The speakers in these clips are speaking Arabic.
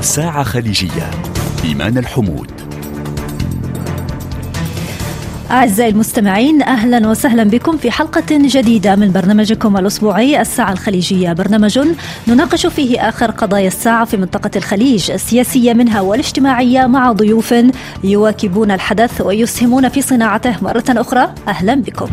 ساعة خليجية إيمان الحمود. أعزائي المستمعين أهلا وسهلا بكم في حلقة جديدة من برنامجكم الأسبوعي الساعة الخليجية. برنامج نناقش فيه آخر قضايا الساعة في منطقة الخليج السياسية منها والاجتماعية مع ضيوف يواكبون الحدث ويسهمون في صناعته مرة أخرى. أهلا بكم.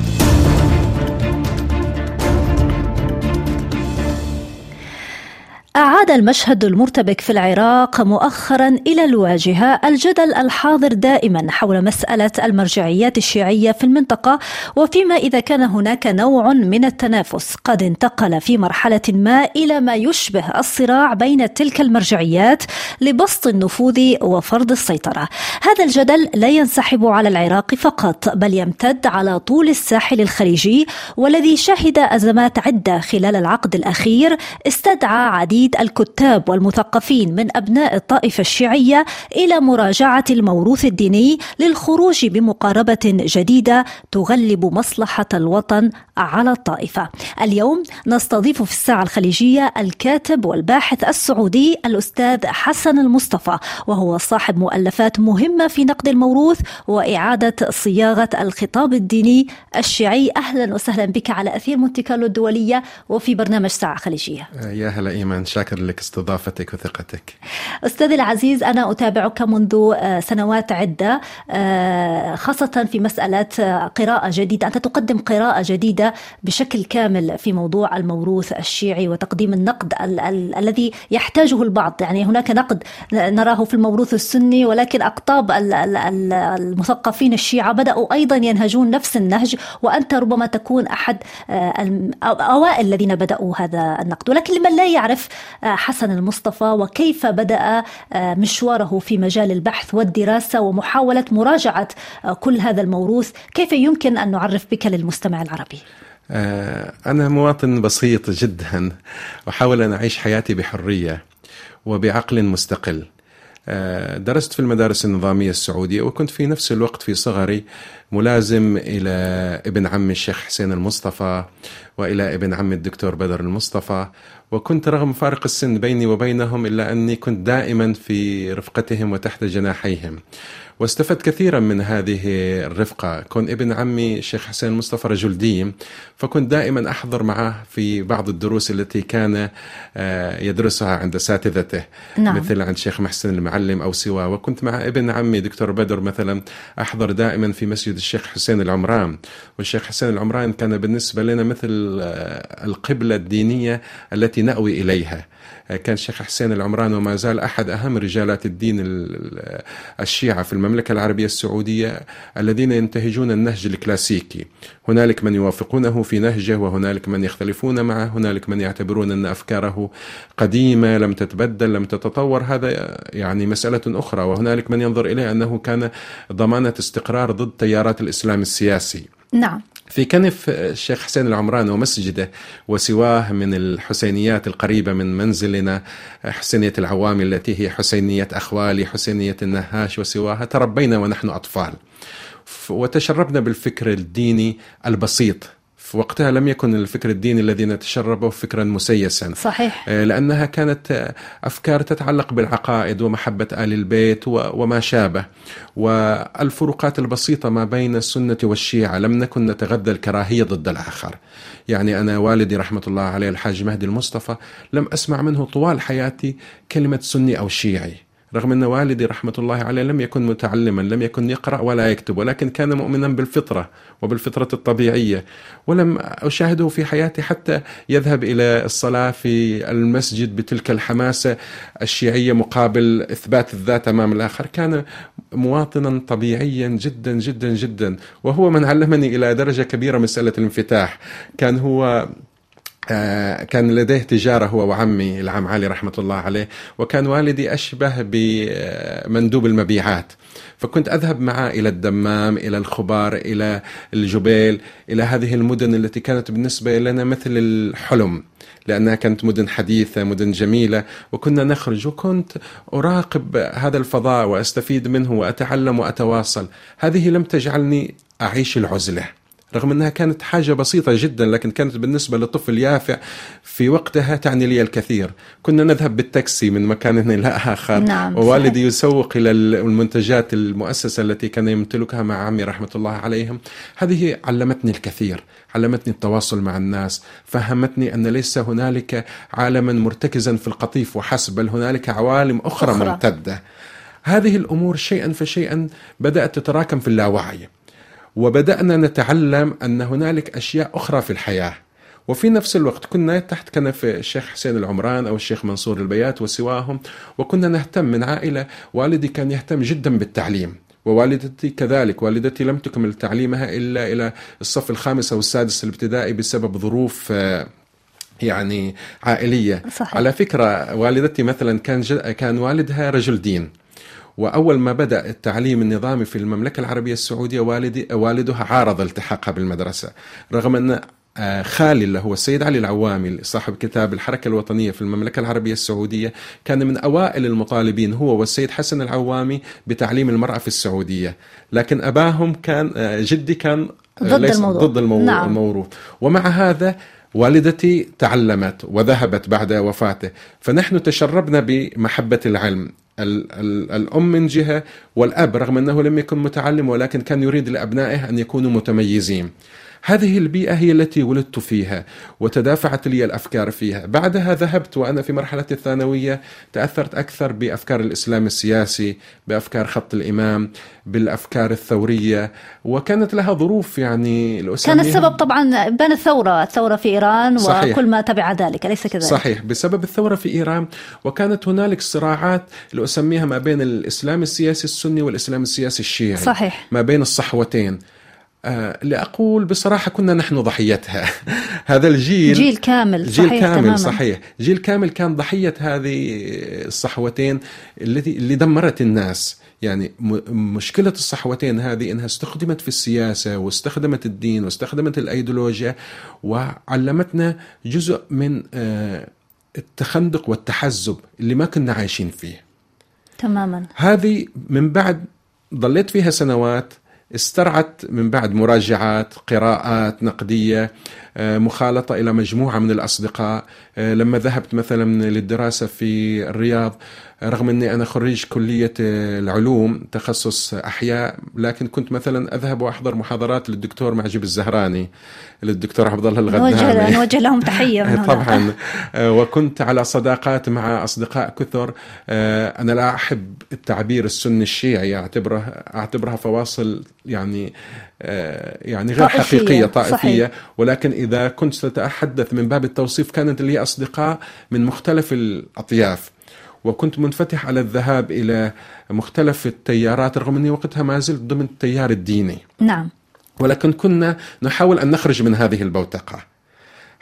أعاد المشهد المرتبك في العراق مؤخرا إلى الواجهة الجدل الحاضر دائما حول مسألة المرجعيات الشيعية في المنطقة وفيما إذا كان هناك نوع من التنافس قد انتقل في مرحلة ما إلى ما يشبه الصراع بين تلك المرجعيات لبسط النفوذ وفرض السيطرة. هذا الجدل لا ينسحب على العراق فقط بل يمتد على طول الساحل الخليجي والذي شهد أزمات عدة خلال العقد الأخير استدعى عديد ترشيد الكتاب والمثقفين من أبناء الطائفة الشيعية إلى مراجعة الموروث الديني للخروج بمقاربة جديدة تغلب مصلحة الوطن على الطائفة. اليوم نستضيف في الساعة الخليجية الكاتب والباحث السعودي الأستاذ حسن المصطفى وهو صاحب مؤلفات مهمة في نقد الموروث وإعادة صياغة الخطاب الديني الشيعي. أهلا وسهلا بك على أثير مونتي كارلو الدولية وفي برنامج ساعة خليجية. يا هلا إيمان شاكر لك استضافتك وثقتك. أستاذي العزيز أنا أتابعك منذ آه، سنوات عدة آه، خاصة في مسألة آه، قراءة جديدة. أنت تقدم قراءة جديدة بشكل كامل في موضوع الموروث الشيعي وتقديم النقد ال- ال- الذي يحتاجه البعض. يعني هناك نقد نراه في الموروث السني ولكن أقطاب ال- ال- المثقفين الشيعة بدأوا أيضا ينهجون نفس النهج وأنت ربما تكون أحد أوائل الذين بدأوا هذا النقد. ولكن لمن لا يعرف حسن المصطفى وكيف بدأ مشواره في مجال البحث والدراسة ومحاولة مراجعة كل هذا الموروث كيف يمكن أن نعرف بك للمستمع العربي؟ أنا مواطن بسيط جدا أحاول أن أعيش حياتي بحرية وبعقل مستقل درست في المدارس النظامية السعودية وكنت في نفس الوقت في صغري ملازم إلى ابن عمي الشيخ حسين المصطفى وإلى ابن عمي الدكتور بدر المصطفى. وكنت رغم فارق السن بيني وبينهم إلا أني كنت دائما في رفقتهم وتحت جناحيهم. واستفدت كثيرا من هذه الرفقة. كون ابن عمي الشيخ حسين المصطفى رجل دين فكنت دائما أحضر معه في بعض الدروس التي كان يدرسها عند أساتذته. نعم. مثل عند شيخ محسن المعلم أو سواه وكنت مع ابن عمي دكتور بدر مثلا أحضر دائما في مسجد الشيخ حسين العمران. والشيخ حسين العمران كان بالنسبة لنا مثل القبلة الدينية التي نأوي إليها. كان الشيخ حسين العمران وما زال أحد أهم رجالات الدين الشيعة في المملكة العربية السعودية الذين ينتهجون النهج الكلاسيكي. هنالك من يوافقونه في نهجه وهنالك من يختلفون معه هنالك من يعتبرون أن أفكاره قديمة لم تتبدل لم تتطور. هذا يعني مسألة أخرى. وهنالك من ينظر إليه أنه كان ضمانة استقرار ضد تيارات الإسلام السياسي. نعم. في كنف الشيخ حسين العمران ومسجده وسواه من الحسينيات القريبة من منزلنا حسينية العوامي التي هي حسينية أخوالي حسينية النهاش وسواها تربينا ونحن أطفال. وتشربنا بالفكر الديني البسيط. في وقتها لم يكن الفكر الديني الذي نتشربه فكرا مسيسا. صحيح. لأنها كانت أفكار تتعلق بالعقائد ومحبة آل البيت وما شابه. والفروقات البسيطة ما بين السنة والشيعة لم نكن نتغذى الكراهية ضد الآخر. يعني أنا والدي رحمة الله عليه الحاج مهدي المصطفى لم أسمع منه طوال حياتي كلمة سني أو شيعي. رغم أن والدي رحمة الله عليه لم يكن متعلما لم يكن يقرأ ولا يكتب ولكن كان مؤمنا بالفطرة وبالفطرة الطبيعية ولم أشاهده في حياتي حتى يذهب إلى الصلاة في المسجد بتلك الحماسة الشيعية مقابل إثبات الذات أمام الآخر. كان مواطنا طبيعيا جدا جدا جدا وهو من علمني إلى درجة كبيرة مسألة الانفتاح. كان هو كان لديه تجارة هو وعمي العم علي رحمة الله عليه وكان والدي أشبه بمندوب المبيعات. فكنت أذهب معه إلى الدمام إلى الخبار إلى الجبيل إلى هذه المدن التي كانت بالنسبة لنا مثل الحلم لأنها كانت مدن حديثة مدن جميلة وكنا نخرج وكنت أراقب هذا الفضاء وأستفيد منه وأتعلم وأتواصل. هذه لم تجعلني أعيش العزلة. رغم أنها كانت حاجة بسيطة جدا لكن كانت بالنسبة لطفل يافع في وقتها تعني لي الكثير كنا نذهب بالتاكسي من مكان إلى آخر نعم، ووالدي. يسوق إلى المنتجات المؤسسة التي كان يمتلكها مع عمي رحمة الله عليهم هذه علمتني الكثير علمتني التواصل مع الناس فهمتني أن ليس هنالك عالما مرتكزا في القطيف وحسب بل هنالك عوالم أخرى. أخرى. ممتدة هذه الأمور شيئا فشيئا بدأت تتراكم في اللاوعي وبدأنا نتعلم أن هنالك أشياء أخرى في الحياة وفي نفس الوقت كنا تحت كنف الشيخ حسين العمران أو الشيخ منصور البيات وسواهم وكنا نهتم من عائلة والدي كان يهتم جدا بالتعليم ووالدتي كذلك والدتي لم تكمل تعليمها إلا إلى الصف الخامس أو السادس الابتدائي بسبب ظروف آه، يعني عائلية صحيح. على فكرة والدتي مثلا كان. كان والدها رجل دين وأول ما بدأ التعليم النظامي في المملكة العربية السعودية والدي والدها عارض التحاقها بالمدرسة رغم أن آه، خالي اللي هو السيد علي العوامي صاحب كتاب الحركة الوطنية في المملكة العربية السعودية كان من أوائل المطالبين هو والسيد حسن العوامي بتعليم المرأة في السعودية. لكن أباهم كان آه، جدي كان آه، ضد ليس- الموضوع. ضد المو... نعم. الموروث. ومع هذا والدتي تعلمت وذهبت بعد وفاته. فنحن تشربنا بمحبة العلم. ال- ال- الأم من جهة والأب رغم أنه لم يكن متعلم ولكن كان يريد لأبنائه أن يكونوا متميزين. هذه البيئة هي التي ولدت فيها وتدافعت لي الأفكار فيها بعدها ذهبت وأنا في مرحلة الثانوية تأثرت أكثر بأفكار الإسلام السياسي بأفكار خط الإمام بالأفكار الثورية وكانت لها ظروف يعني كان السبب طبعا بان الثورة الثورة في إيران صحيح. وكل ما تبع ذلك أليس كذلك؟ صحيح بسبب الثورة في إيران وكانت هنالك صراعات اللي أسميها ما بين الإسلام السياسي السني والإسلام السياسي الشيعي صحيح. ما بين الصحوتين لأقول بصراحة كنا نحن ضحيتها. هذا الجيل جيل كامل جيل صحيح كامل تماما. صحيح. جيل كامل كان ضحية هذه الصحوتين التي اللي دمرت الناس. يعني مشكلة الصحوتين هذه إنها استخدمت في السياسة واستخدمت الدين واستخدمت الأيديولوجيا وعلمتنا جزء من آه، التخندق والتحزب اللي ما كنا عايشين فيه. تماما. هذه من بعد ضليت فيها سنوات استرعت من بعد مراجعات قراءات نقدية آه، مخالطة إلى مجموعة من الأصدقاء. آه، لما ذهبت مثلا للدراسة في الرياض رغم أني أنا خريج كلية آه، العلوم تخصص أحياء لكن كنت مثلا أذهب وأحضر محاضرات للدكتور معجب الزهراني للدكتور عبد الله الغدامي نوجه لهم تحية من هنا. طبعا. آه، وكنت على صداقات مع أصدقاء كثر. آه، أنا لا أحب التعبير السني الشيعي اعتبره أعتبرها فواصل يعني يعني غير طائفية، حقيقية طائفية. صحيح. ولكن إذا كنت ستتحدث من باب التوصيف كانت لي أصدقاء من مختلف الأطياف. وكنت منفتح على الذهاب إلى مختلف التيارات رغم أني وقتها ما زلت ضمن التيار الديني نعم ولكن كنا نحاول أن نخرج من هذه البوتقة.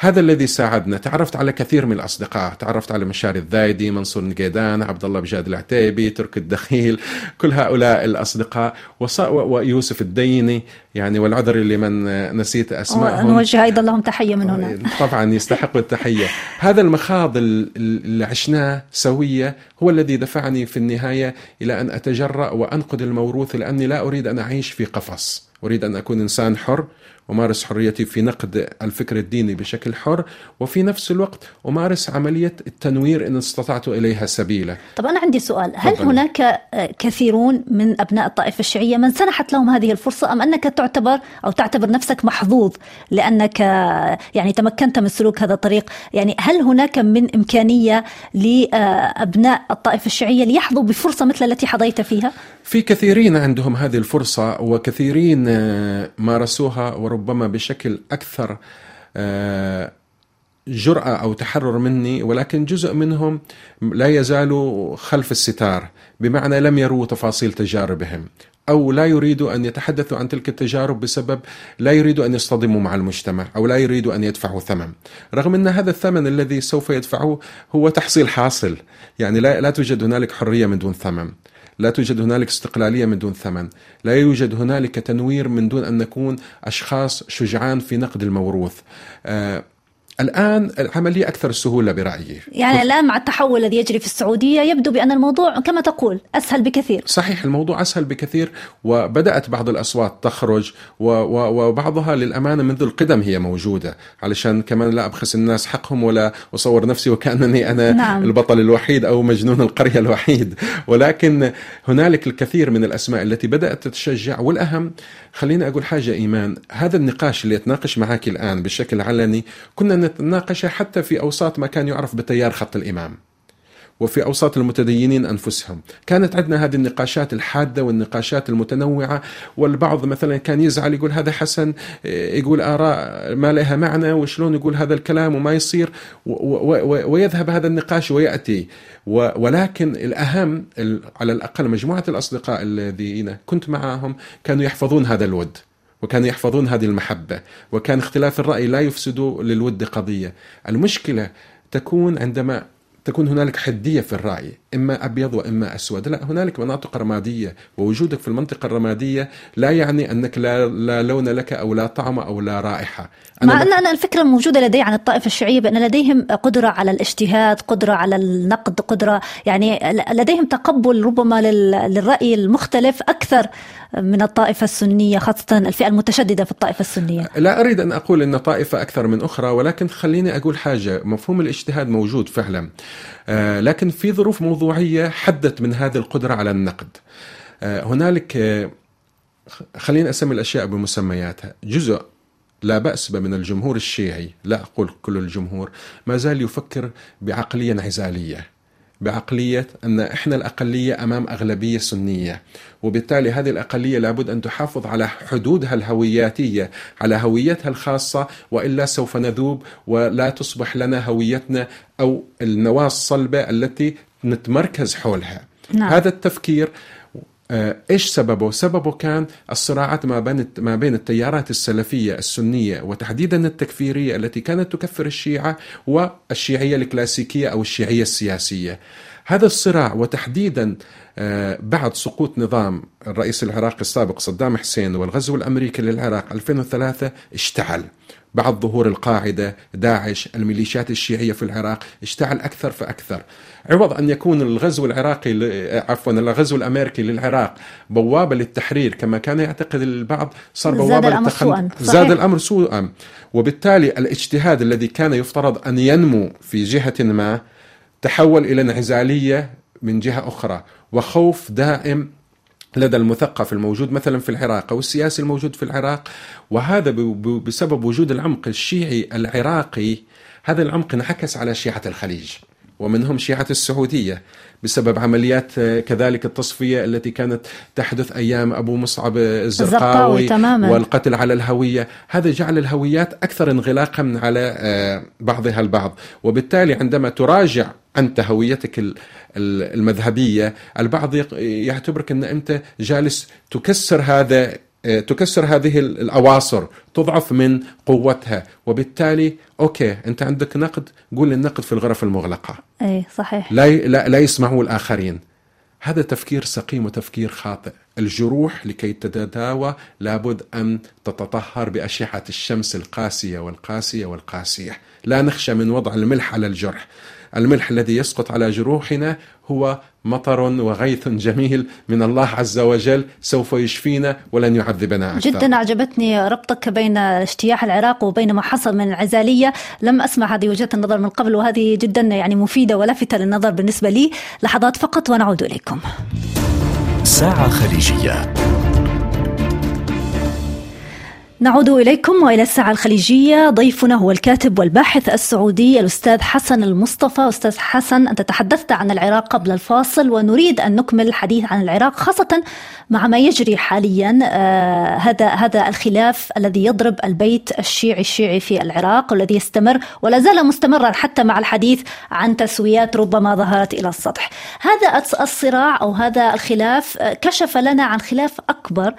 هذا الذي ساعدنا، تعرفت على كثير من الأصدقاء، تعرفت على مشاري الذايدي، منصور نقيدان، عبد الله بجاد العتيبي، ترك الدخيل، كل هؤلاء الأصدقاء وص- و- ويوسف الديني يعني والعذر لمن نسيت أسمائهم. ونوجه أيضا لهم تحية من هنا. طبعا يستحق التحية. هذا المخاض ال- ال- اللي عشناه سوية هو الذي دفعني في النهاية إلى أن أتجرأ وأنقد الموروث لأني لا أريد أن أعيش في قفص. أريد أن أكون إنسان حر أمارس حريتي في نقد الفكر الديني بشكل حر وفي نفس الوقت أمارس عملية التنوير إن استطعت إليها سبيلا. طب أنا عندي سؤال هل تفضلي. هناك آه، كثيرون من أبناء الطائفة الشيعية من سنحت لهم هذه الفرصة أم أنك تعتبر أو تعتبر نفسك محظوظ لأنك آه، يعني تمكنت من سلوك هذا الطريق؟ يعني هل هناك من إمكانية لأبناء الطائفة الشيعية ليحظوا بفرصة مثل التي حظيت فيها؟ في كثيرين عندهم هذه الفرصة وكثيرين آه، مارسوها وربما بشكل أكثر آه، جرأة أو تحرر مني ولكن جزء منهم لا يزالوا خلف الستار بمعنى لم يروا تفاصيل تجاربهم أو لا يريدوا أن يتحدثوا عن تلك التجارب بسبب لا يريدوا أن يصطدموا مع المجتمع أو لا يريدوا أن يدفعوا ثمن. رغم أن هذا الثمن الذي سوف يدفعوه هو تحصيل حاصل يعني لا, لا توجد هنالك حرية من دون ثمن. لا توجد هنالك استقلالية من دون ثمن. لا يوجد هنالك تنوير من دون أن نكون أشخاص شجعان في نقد الموروث. آه الآن العملية أكثر سهولة برأيي. يعني الآن مع التحول الذي يجري في السعودية يبدو بأن الموضوع كما تقول أسهل بكثير. صحيح الموضوع أسهل بكثير وبدأت بعض الأصوات تخرج وبعضها للأمانة منذ القدم هي موجودة علشان كمان لا أبخس الناس حقهم ولا أصور نفسي وكأنني أنا نعم. البطل الوحيد أو مجنون القرية الوحيد. ولكن هنالك الكثير من الأسماء التي بدأت تتشجع والأهم خليني أقول حاجة إيمان هذا النقاش اللي أتناقش معك الآن بشكل علني كنا نتناقش حتى في أوساط ما كان يعرف بتيار خط الإمام. وفي أوساط المتدينين أنفسهم. كانت عندنا هذه النقاشات الحادة والنقاشات المتنوعة والبعض مثلا كان يزعل يقول هذا حسن يقول آراء ما لها معنى وشلون يقول هذا الكلام وما يصير ويذهب هذا النقاش ويأتي. ولكن الأهم على الأقل مجموعة الأصدقاء الذين كنت معهم كانوا يحفظون هذا الود. وكانوا يحفظون هذه المحبة وكان اختلاف الرأي لا يفسد للود قضية. المشكلة تكون عندما تكون هنالك حدية في الرأي. إما أبيض وإما أسود. لا هنالك مناطق رمادية ووجودك في المنطقة الرمادية لا يعني أنك لا, لا لون لك أو لا طعم أو لا رائحة. أنا مع ان أنا الفكرة الموجوده لدي عن الطائفة الشيعية بأن لديهم قدرة على الاجتهاد قدرة على النقد قدرة يعني لديهم تقبل ربما للرأي المختلف أكثر من الطائفة السنية خاصة الفئة المتشددة في الطائفة السنية. لا أريد أن أقول أن طائفة أكثر من أخرى ولكن خليني أقول حاجة مفهوم الاجتهاد موجود فعلا. آه، لكن في ظروف موضوعية حدت من هذه القدرة على النقد. آه، هنالك آه، خليني أسمي الأشياء بمسمياتها. جزء لا بأس من الجمهور الشيعي لا أقول كل الجمهور ما زال يفكر بعقلية انعزالية بعقلية أن إحنا الأقلية أمام أغلبية سنية وبالتالي هذه الأقلية لابد أن تحافظ على حدودها الهوياتية على هويتها الخاصة وإلا سوف نذوب ولا تصبح لنا هويتنا أو النواة الصلبة التي نتمركز حولها نعم. هذا التفكير آه، إيش سببه؟ سببه كان الصراعات ما بين ما بين التيارات السلفية السنية وتحديدا التكفيرية التي كانت تكفر الشيعة والشيعية الكلاسيكية أو الشيعية السياسية. هذا الصراع وتحديدا آه، بعد سقوط نظام الرئيس العراقي السابق صدام حسين والغزو الأمريكي للعراق 2003 اشتعل بعد ظهور القاعدة داعش الميليشيات الشيعية في العراق اشتعل أكثر فأكثر. عوض أن يكون الغزو العراقي عفوا الغزو الأمريكي للعراق بوابة للتحرير كما كان يعتقد البعض صار بوابة للتخلص زاد الأمر سوءا. وبالتالي الاجتهاد الذي كان يفترض أن ينمو في جهة ما تحول إلى انعزالية من جهة أخرى وخوف دائم لدى المثقف الموجود مثلا في العراق أو السياسي الموجود في العراق وهذا بسبب وجود العمق الشيعي العراقي هذا العمق انعكس على شيعة الخليج. ومنهم شيعة السعودية بسبب عمليات كذلك التصفية التي كانت تحدث أيام أبو مصعب الزرقاوي, تماما. والقتل على الهوية هذا جعل الهويات أكثر انغلاقا على آه، بعضها البعض وبالتالي عندما تراجع أنت هويتك المذهبية البعض يعتبرك أن أنت جالس تكسر هذا آه، تكسر هذه الأواصر تضعف من قوتها. وبالتالي أوكي أنت عندك نقد قول النقد في الغرف المغلقة. اي صحيح. لا لا, لا يسمعه الآخرين. هذا تفكير سقيم وتفكير خاطئ. الجروح لكي تتداوى لابد أن تتطهر بأشعة الشمس القاسية والقاسية والقاسية. لا نخشى من وضع الملح على الجرح. الملح الذي يسقط على جروحنا هو مطر وغيث جميل من الله عز وجل سوف يشفينا ولن يعذبنا أكثر. جدا أعجبتني ربطك بين اجتياح العراق وبين ما حصل من العزالية. لم أسمع هذه وجهة النظر من قبل وهذه جدا يعني مفيدة ولفتة للنظر بالنسبة لي. لحظات فقط ونعود إليكم. ساعة خليجية. نعود إليكم وإلى الساعة الخليجية. ضيفنا هو الكاتب والباحث السعودي الأستاذ حسن المصطفى. أستاذ حسن أنت تحدثت عن العراق قبل الفاصل ونريد أن نكمل الحديث عن العراق خاصة مع ما يجري حاليا آه هذا هذا الخلاف الذي يضرب البيت الشيعي الشيعي في العراق والذي يستمر ولا زال مستمرا حتى مع الحديث عن تسويات ربما ظهرت إلى السطح. هذا الصراع أو هذا الخلاف كشف لنا عن خلاف أكبر آه،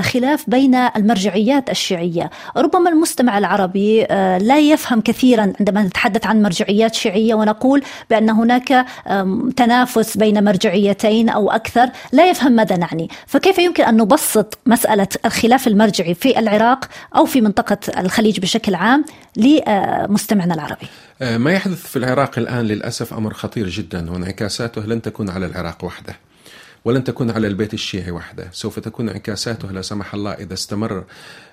خلاف بين المرجعيات الشيعية. ربما المستمع العربي آه، لا يفهم كثيرا عندما نتحدث عن مرجعيات شيعية ونقول بأن هناك تنافس بين مرجعيتين أو أكثر لا يفهم ماذا نعني. فكيف يمكن أن نبسط مسألة الخلاف المرجعي في العراق أو في منطقة الخليج بشكل عام لمستمعنا العربي؟ آه، ما يحدث في العراق الآن للأسف أمر خطير جدا. وانعكاساته لن تكون على العراق وحده. ولن تكون على البيت الشيعي وحده. سوف تكون انعكاساته لا سمح الله إذا استمر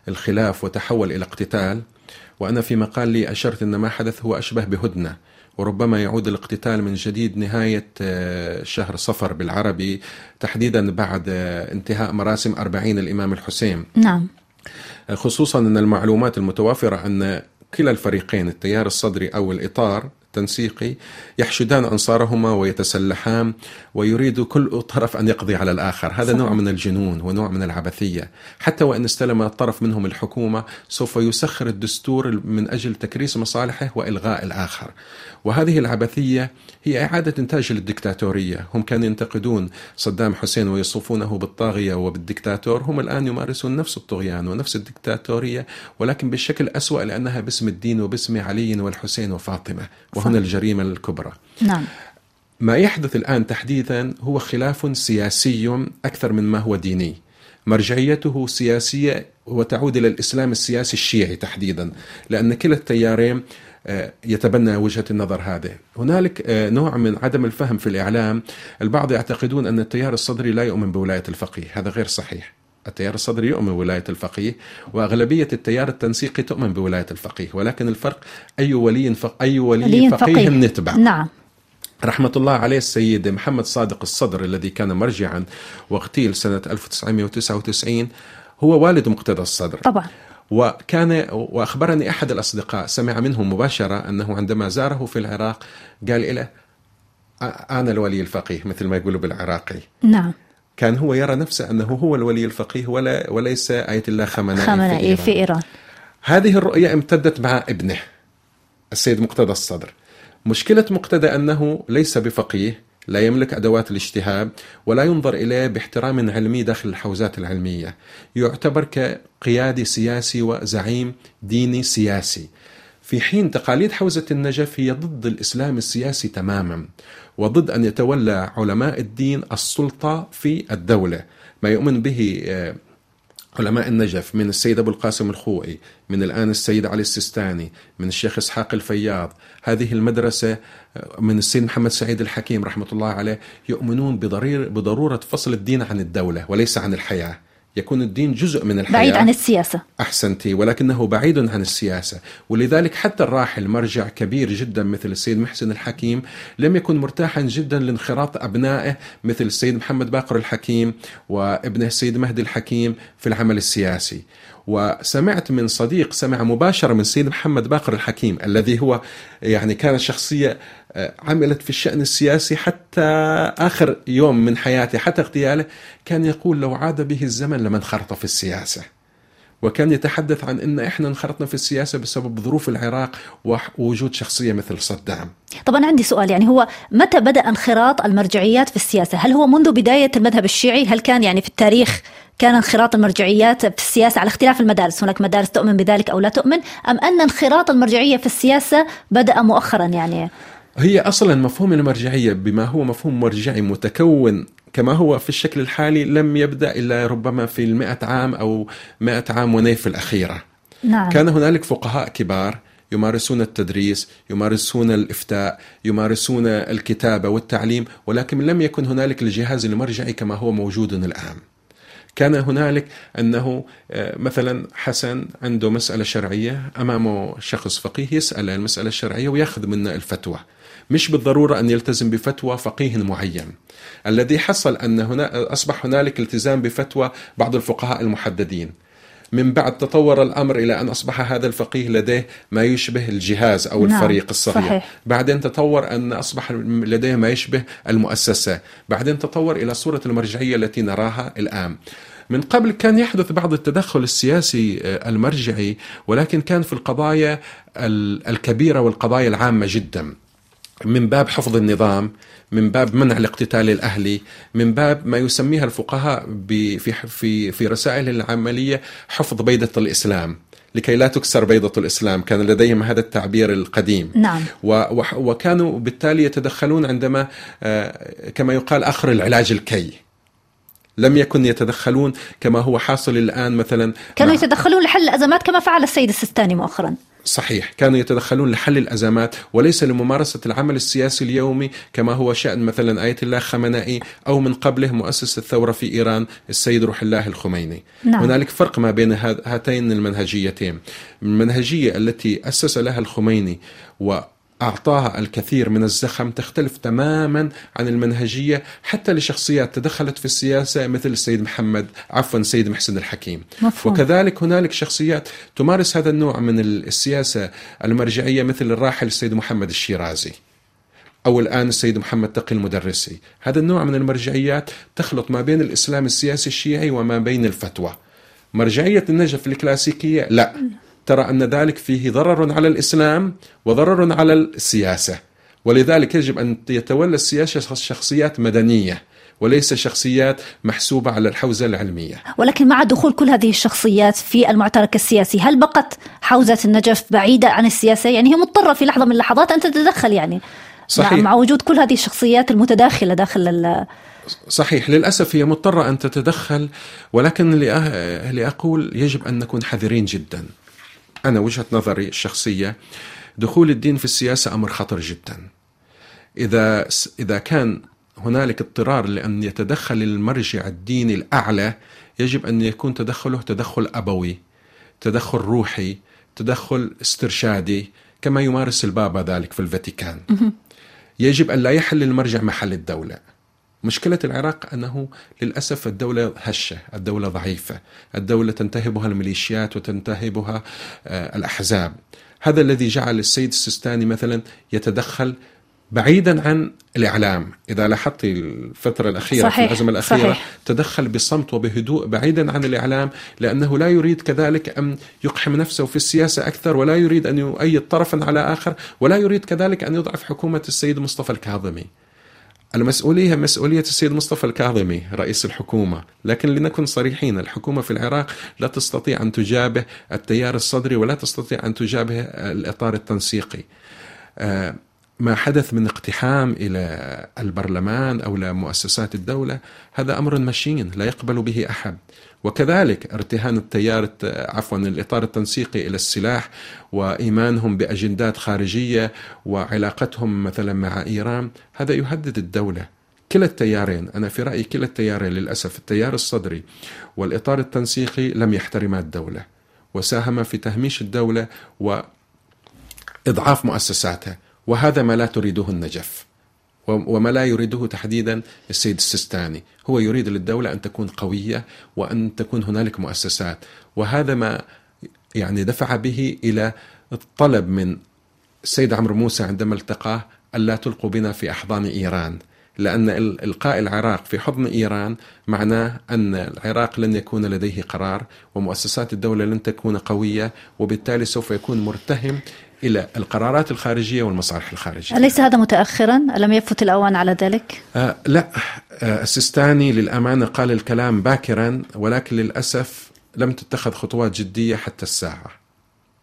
الخلاف وتحول إلى اقتتال. وأنا في مقال لي أشرت أن ما حدث هو أشبه بهدنة وربما يعود الاقتتال من جديد نهاية آه، شهر صفر بالعربي تحديدا بعد آه، انتهاء مراسم أربعين الإمام الحسين. نعم. خصوصا أن المعلومات المتوافرة أن كلا الفريقين التيار الصدري أو الإطار التنسيقي يحشدان أنصارهما ويتسلحان ويريد كل طرف أن يقضي على الآخر. هذا صحيح. نوع من الجنون ونوع من العبثية. حتى وإن استلم طرف منهم الحكومة سوف يسخر الدستور من أجل تكريس مصالحه وإلغاء الآخر. وهذه العبثية هي إعادة إنتاج للدكتاتورية. هم كانوا ينتقدون صدام حسين ويصفونه بالطاغية وبالدكتاتور. هم الآن يمارسون نفس الطغيان ونفس الدكتاتورية ولكن بالشكل أسوأ لأنها باسم الدين وباسم علي والحسين وفاطمة. وهنا الجريمة الكبرى. نعم. ما يحدث الآن تحديثا هو خلاف سياسي أكثر من ما هو ديني. مرجعيته سياسية وتعود إلى الإسلام السياسي الشيعي تحديدا لأن كلا التيارين آه، يتبنى وجهة النظر هذه. هنالك آه، نوع من عدم الفهم في الإعلام. البعض يعتقدون أن التيار الصدري لا يؤمن بولاية الفقيه. هذا غير صحيح. التيار الصدري يؤمن بولاية الفقيه وأغلبية التيار التنسيقي تؤمن بولاية الفقيه ولكن الفرق أي ولي فق... أي ولي فقيه, فقيه. نتبع. نعم. رحمة الله عليه السيد محمد صادق الصدر الذي كان مرجعا واغتيل سنة 1999 هو والد مقتدى الصدر. طبعا. وكان وأخبرني أحد الأصدقاء سمع منه مباشرة أنه عندما زاره في العراق قال له أنا الولي الفقيه مثل ما يقولوا بالعراقي. نعم. كان هو يرى نفسه أنه هو الولي الفقيه ولا وليس آية الله خمنائي, خمنائي في, في إيران. هذه الرؤية امتدت مع ابنه السيد مقتدى الصدر. مشكلة مقتدى أنه ليس بفقيه لا يملك أدوات الاجتهاد ولا ينظر إليه باحترام علمي داخل الحوزات العلمية. يعتبر كقيادي سياسي وزعيم ديني سياسي. في حين تقاليد حوزة النجف هي ضد الإسلام السياسي تماما. وضد أن يتولى علماء الدين السلطة في الدولة. ما يؤمن به آه، علماء النجف من السيد أبو القاسم الخوئي من الآن السيد علي السيستاني من الشيخ إسحاق الفياض هذه المدرسة آه، من السيد محمد سعيد الحكيم رحمة الله عليه يؤمنون بضرورة فصل الدين عن الدولة وليس عن الحياة. يكون الدين جزء من الحياة. بعيد عن السياسة. أحسنتي ولكنه بعيد عن السياسة. ولذلك حتى الراحل مرجع كبير جدا مثل السيد محسن الحكيم لم يكن مرتاحا جدا لانخراط أبنائه مثل السيد محمد باقر الحكيم وابنه السيد مهدي الحكيم في العمل السياسي. وسمعت من صديق سمع مباشرة من سيد محمد باقر الحكيم الذي هو يعني كان شخصية آه، عملت في الشأن السياسي حتى آخر يوم من حياته حتى اغتياله كان يقول لو عاد به الزمن لما انخرط في السياسة. وكان يتحدث عن إن إحنا انخرطنا في السياسة بسبب ظروف العراق ووجود شخصية مثل صدام. طبعا عندي سؤال يعني هو متى بدأ انخراط المرجعيات في السياسة؟ هل هو منذ بداية المذهب الشيعي؟ هل كان يعني في التاريخ كان انخراط المرجعيات في السياسة على اختلاف المدارس هناك مدارس تؤمن بذلك أو لا تؤمن أم أن انخراط المرجعية في السياسة بدأ مؤخرا يعني هي أصلا مفهوم المرجعية بما هو مفهوم مرجعي متكون كما هو في الشكل الحالي لم يبدأ إلا ربما في المئة عام أو مئة عام ونيف الأخيرة. نعم. كان هنالك فقهاء كبار يمارسون التدريس يمارسون الإفتاء يمارسون الكتابة والتعليم ولكن لم يكن هنالك الجهاز المرجعي كما هو موجود الآن. كان هنالك أنه آه، مثلا حسن عنده مسألة شرعية أمامه شخص فقيه يسأل المسألة الشرعية ويأخذ منا الفتوى. مش بالضرورة أن يلتزم بفتوى فقيه معين. الذي حصل أن هنا أصبح هنالك التزام بفتوى بعض الفقهاء المحددين. من بعد تطور الأمر إلى أن أصبح هذا الفقيه لديه ما يشبه الجهاز أو نعم. الفريق الصغير. صحيح. بعدين تطور أن أصبح لديه ما يشبه المؤسسة. بعدين تطور إلى صورة المرجعية التي نراها الآن. من قبل كان يحدث بعض التدخل السياسي آه، المرجعي ولكن كان في القضايا الكبيرة والقضايا العامة جدا. من باب حفظ النظام من باب منع الاقتتال الأهلي من باب ما يسميها الفقهاء في في في رسائل العملية حفظ بيضة الإسلام لكي لا تكسر بيضة الإسلام كان لديهم هذا التعبير القديم. نعم. وكانوا بالتالي يتدخلون عندما آه، كما يقال آخر العلاج الكي. لم يكن يتدخلون كما هو حاصل الآن مثلا كانوا يتدخلون لحل الأزمات كما فعل السيد السيستاني مؤخرا. صحيح كانوا يتدخلون لحل الأزمات وليس لممارسة العمل السياسي اليومي كما هو شأن مثلا آية الله خمنائي أو من قبله مؤسس الثورة في إيران السيد روح الله الخميني نعم. هنالك فرق ما بين هاتين المنهجيتين المنهجية التي أسس لها الخميني وأعطاها الكثير من الزخم تختلف تماما عن المنهجية حتى لشخصيات تدخلت في السياسة مثل السيد محمد عفوا السيد محسن الحكيم. مفهوم. وكذلك هنالك شخصيات تمارس هذا النوع من السياسة المرجعية مثل الراحل السيد محمد الشيرازي أو الآن السيد محمد تقي المدرسي. هذا النوع من المرجعيات تخلط ما بين الإسلام السياسي الشيعي وما بين الفتوى. مرجعية النجف الكلاسيكية؟ لا. ترى أن ذلك فيه ضرر على الإسلام وضرر على السياسة. ولذلك يجب أن يتولى السياسة شخصيات مدنية وليس شخصيات محسوبة على الحوزة العلمية. ولكن مع دخول كل هذه الشخصيات في المعترك السياسي هل بقت حوزة النجف بعيدة عن السياسة؟ يعني هي مضطرة في لحظة من اللحظات أن تتدخل يعني. صحيح. مع, وجود كل هذه الشخصيات المتداخلة داخل ال- صحيح. للأسف هي مضطرة أن تتدخل ولكن لأ- لأقول يجب أن نكون حذرين جدا. أنا وجهة نظري الشخصية دخول الدين في السياسة أمر خطر جدا. إذا إذا كان هنالك اضطرار لأن يتدخل المرجع الديني الأعلى يجب أن يكون تدخله تدخل أبوي تدخل روحي تدخل استرشادي كما يمارس البابا ذلك في الفاتيكان. يجب أن لا يحل المرجع محل الدولة. مشكلة العراق أنه للأسف الدولة هشة الدولة ضعيفة الدولة تنتهبها الميليشيات وتنتهبها آه، الأحزاب. هذا الذي جعل السيد السيستاني مثلا يتدخل بعيدا عن الإعلام. إذا لاحظت الفترة الأخيرة صحيح، في الأزمة الأخيرة صحيح. تدخل بصمت وبهدوء بعيدا عن الإعلام لأنه لا يريد كذلك أن يقحم نفسه في السياسة أكثر ولا يريد أن يؤيد طرفا على آخر ولا يريد كذلك أن يضعف حكومة السيد مصطفى الكاظمي. المسؤولية مسؤولية السيد مصطفى الكاظمي رئيس الحكومة. لكن لنكن صريحين الحكومة في العراق لا تستطيع أن تجابه التيار الصدري ولا تستطيع أن تجابه الإطار التنسيقي. آه، ما حدث من اقتحام إلى البرلمان أو لمؤسسات الدولة هذا أمر مشين لا يقبل به أحد. وكذلك ارتهان التيار عفوا الإطار التنسيقي إلى السلاح وإيمانهم بأجندات خارجية وعلاقتهم مثلا مع إيران هذا يهدد الدولة. كلا التيارين أنا في رأيي كلا التيارين للأسف. التيار الصدري والإطار التنسيقي لم يحترما الدولة وساهم في تهميش الدولة و اضعاف مؤسساتها وهذا ما لا تريده النجف. وما لا يريده تحديدا السيد السيستاني. هو يريد للدولة أن تكون قوية وأن تكون هنالك مؤسسات. وهذا ما يعني دفع به إلى الطلب من السيد عمرو موسى عندما التقاه ألا تلقوا بنا في أحضان إيران. لأن إلقاء العراق في حضن إيران معناه أن العراق لن يكون لديه قرار ومؤسسات الدولة لن تكون قوية وبالتالي سوف يكون مرتهم إلى القرارات الخارجية والمصالح الخارجية أليس هذا متأخرا؟ ألم يفت الأوان على ذلك؟ آه لا آه السيستاني للأمانة قال الكلام باكرا ولكن للأسف لم تتخذ خطوات جدية حتى الساعة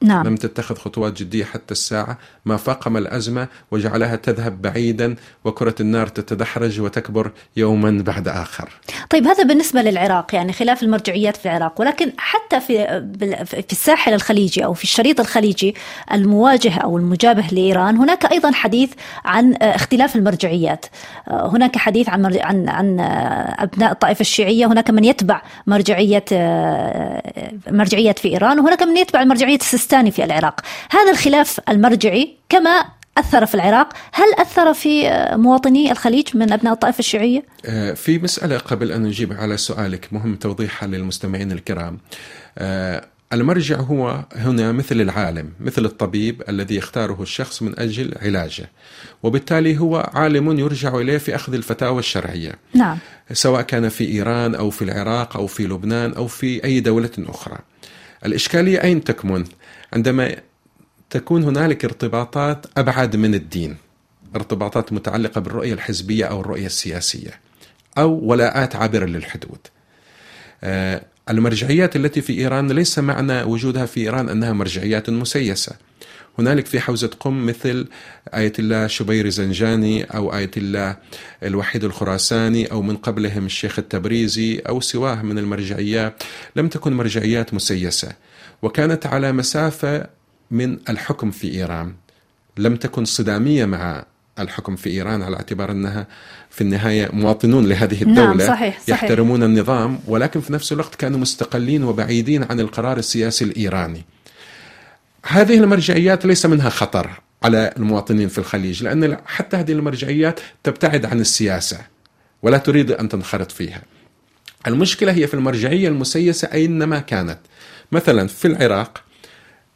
نعم. لم تتخذ خطوات جدية حتى الساعة. ما فاقم الأزمة وجعلها تذهب بعيدا وكرة النار تتدحرج وتكبر يوما بعد آخر. طيب هذا بالنسبة للعراق يعني خلاف المرجعيات في العراق. ولكن حتى في في الساحل الخليجي أو في الشريط الخليجي المواجه أو المجابه لإيران هناك أيضا حديث عن اختلاف المرجعيات. هناك حديث عن عن عن أبناء الطائفة الشيعية. هناك من يتبع مرجعية مرجعية في إيران وهناك من يتبع المرجعية السيستاني في العراق. هذا الخلاف المرجعي كما أثر في العراق. هل أثر في مواطني الخليج من أبناء الطائفة الشيعية؟ في مسألة قبل أن نجيب على سؤالك مهم توضيحها للمستمعين الكرام. المرجع هو هنا مثل العالم مثل الطبيب الذي يختاره الشخص من أجل علاجه وبالتالي هو عالم يرجع إليه في أخذ الفتاوى الشرعية. نعم. سواء كان في إيران أو في العراق أو في لبنان أو في أي دولة أخرى. الإشكالية أين تكمن؟ عندما تكون هنالك ارتباطات أبعد من الدين ارتباطات متعلقة بالرؤية الحزبية أو الرؤية السياسية أو ولاءات عابرة للحدود. آه، المرجعيات التي في إيران ليس معنى وجودها في إيران أنها مرجعيات مسيسة. هنالك في حوزة قم مثل آية الله شبير زنجاني أو آية الله الوحيد الخراساني أو من قبلهم الشيخ التبريزي أو سواه من المرجعيات لم تكن مرجعيات مسيسة. وكانت على مسافة من الحكم في إيران. لم تكن صدامية مع الحكم في إيران على اعتبار أنها في النهاية مواطنون لهذه نعم، الدولة نعم صحيح صحيح. يحترمون النظام ولكن في نفس الوقت كانوا مستقلين وبعيدين عن القرار السياسي الإيراني. هذه المرجعيات ليس منها خطر على المواطنين في الخليج لأن حتى هذه المرجعيات تبتعد عن السياسة ولا تريد أن تنخرط فيها. المشكلة هي في المرجعية المسيسة أينما كانت. مثلا في العراق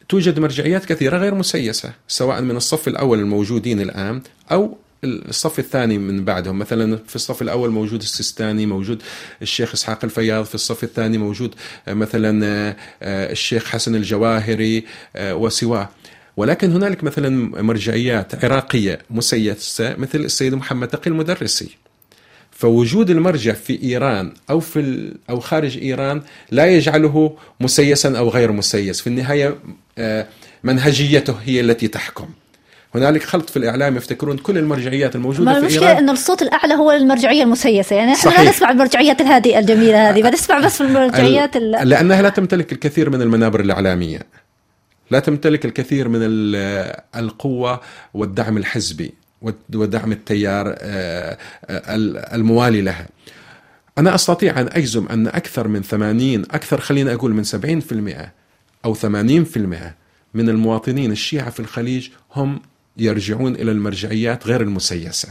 توجد مرجعيات كثيرة غير مسيسة سواء من الصف الأول الموجودين الآن أو الصف الثاني من بعدهم. مثلا في الصف الأول موجود السيستاني موجود الشيخ إسحاق الفياض. في الصف الثاني موجود مثلا آه، الشيخ حسن الجواهري آه، وسواه. ولكن هنالك مثلا مرجعيات عراقية مسيسة مثل السيد محمد تقي المدرسي. فوجود المرجع في إيران أو في أو خارج إيران لا يجعله مسيسا أو غير مسيس، في النهاية آه، منهجيته هي التي تحكم. هنالك خلط في الإعلام. يفتكرون كل المرجعيات الموجودة في المشكلة إيران. إن الصوت الأعلى هو المرجعية المسيسة. يعني إحنا لا نسمع المرجعيات الهادئة الجميلة هذه بنسمع بس في المرجعيات ال... لأنها لا تمتلك الكثير من المنابر الإعلامية. لا تمتلك الكثير من القوة والدعم الحزبي. ودعم التيار آه، آه، الموالي لها. أنا أستطيع أن أجزم أن أكثر من 80 أكثر خلينا أقول من 70% أو 80% من المواطنين الشيعة في الخليج هم يرجعون إلى المرجعيات غير المسيسة.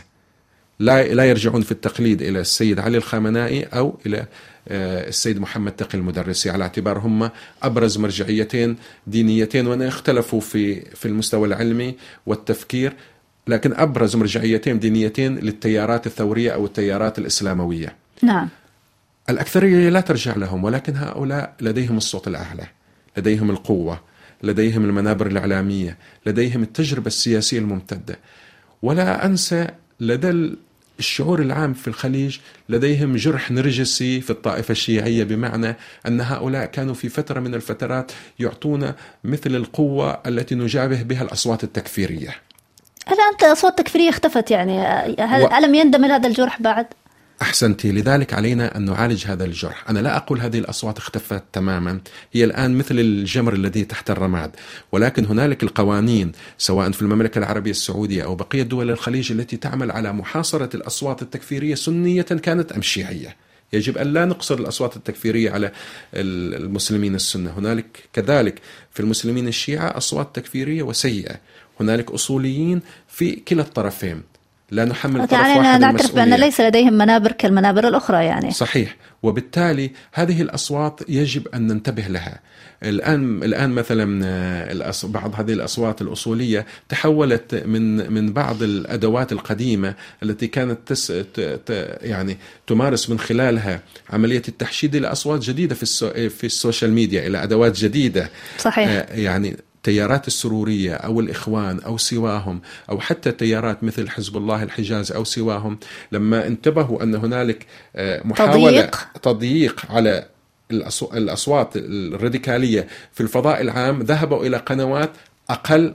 لا لا يرجعون في التقليد إلى السيد علي الخامنائي أو إلى آه، السيد محمد تقي المدرسي. على اعتبار هم أبرز مرجعيتين دينيتين وان اختلفوا في في المستوى العلمي والتفكير. لكن أبرز مرجعيتين دينيتين للتيارات الثورية أو التيارات الإسلاموية. نعم. الأكثرية لا ترجع لهم ولكن هؤلاء لديهم الصوت الأعلى، لديهم القوة، لديهم المنابر الإعلامية، لديهم التجربة السياسية الممتدة. ولا أنسى لدى الشعور العام في الخليج لديهم جرح نرجسي في الطائفة الشيعية بمعنى أن هؤلاء كانوا في فترة من الفترات يعطون مثل القوة التي نجابه بها الأصوات التكفيرية الآن الأصوات التكفيرية اختفت يعني. هل و... ألم يندمل هذا الجرح بعد؟ أحسنتي لذلك علينا أن نعالج هذا الجرح. أنا لا أقول هذه الأصوات اختفت تماما. هي الآن مثل الجمر الذي تحت الرماد. ولكن هنالك القوانين سواء في المملكة العربية السعودية أو بقية دول الخليج التي تعمل على محاصرة الأصوات التكفيرية سنية كانت أم شيعية. يجب أن لا نقصر الأصوات التكفيرية على المسلمين السنة. هنالك كذلك في المسلمين الشيعة أصوات تكفيرية وسيئة. هنالك أصوليين في كلا الطرفين. لا نحمل طرف يعني واحد نعترف بأن ليس لديهم منابر كالمنابر الأخرى يعني. صحيح. وبالتالي هذه الأصوات يجب أن ننتبه لها. الآن الآن مثلا بعض هذه الأصوات الأصولية تحولت من من بعض الأدوات القديمة التي كانت تس يعني تمارس من خلالها عملية التحشيد إلى أصوات جديدة في في ال social media إلى أدوات جديدة. صحيح. آه، يعني التيارات السرورية أو الإخوان أو سواهم أو حتى تيارات مثل حزب الله الحجاز أو سواهم لما انتبهوا أن هنالك آه، محاولة تضييق, تضييق على الأصوات الراديكالية في الفضاء العام ذهبوا إلى قنوات أقل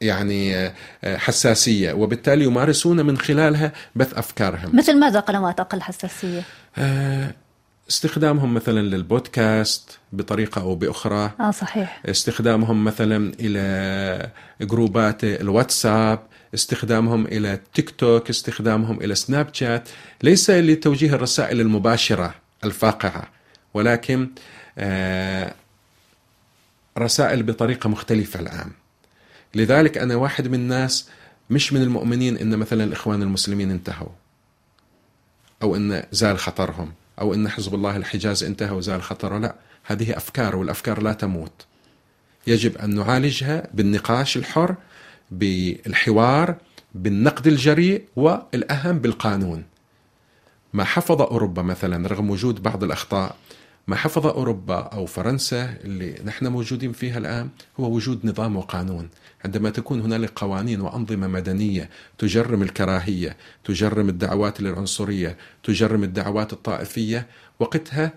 يعني آه، حساسية وبالتالي يمارسون من خلالها بث أفكارهم مثل ماذا قنوات أقل حساسية؟ آه استخدامهم مثلا للبودكاست بطريقة أو بأخرى. آه صحيح. استخدامهم مثلا إلى جروبات الواتساب استخدامهم إلى تيك توك استخدامهم إلى سناب شات. ليس لتوجيه الرسائل المباشرة الفاقعة ولكن آه رسائل بطريقة مختلفة الآن. لذلك أنا واحد من الناس مش من المؤمنين إن مثلا الإخوان المسلمين انتهوا أو إن زال خطرهم. أو أن حزب الله الحجاز انتهى وزال خطره لا هذه أفكار والأفكار لا تموت. يجب أن نعالجها بالنقاش الحر بالحوار بالنقد الجريء والأهم بالقانون. ما حفظ أوروبا مثلا رغم وجود بعض الأخطاء ما حفظ أوروبا أو فرنسا اللي نحن موجودين فيها الآن هو وجود نظام وقانون. عندما تكون هنالك قوانين وأنظمة مدنية تجرم الكراهية تجرم الدعوات للعنصرية تجرم الدعوات الطائفية وقتها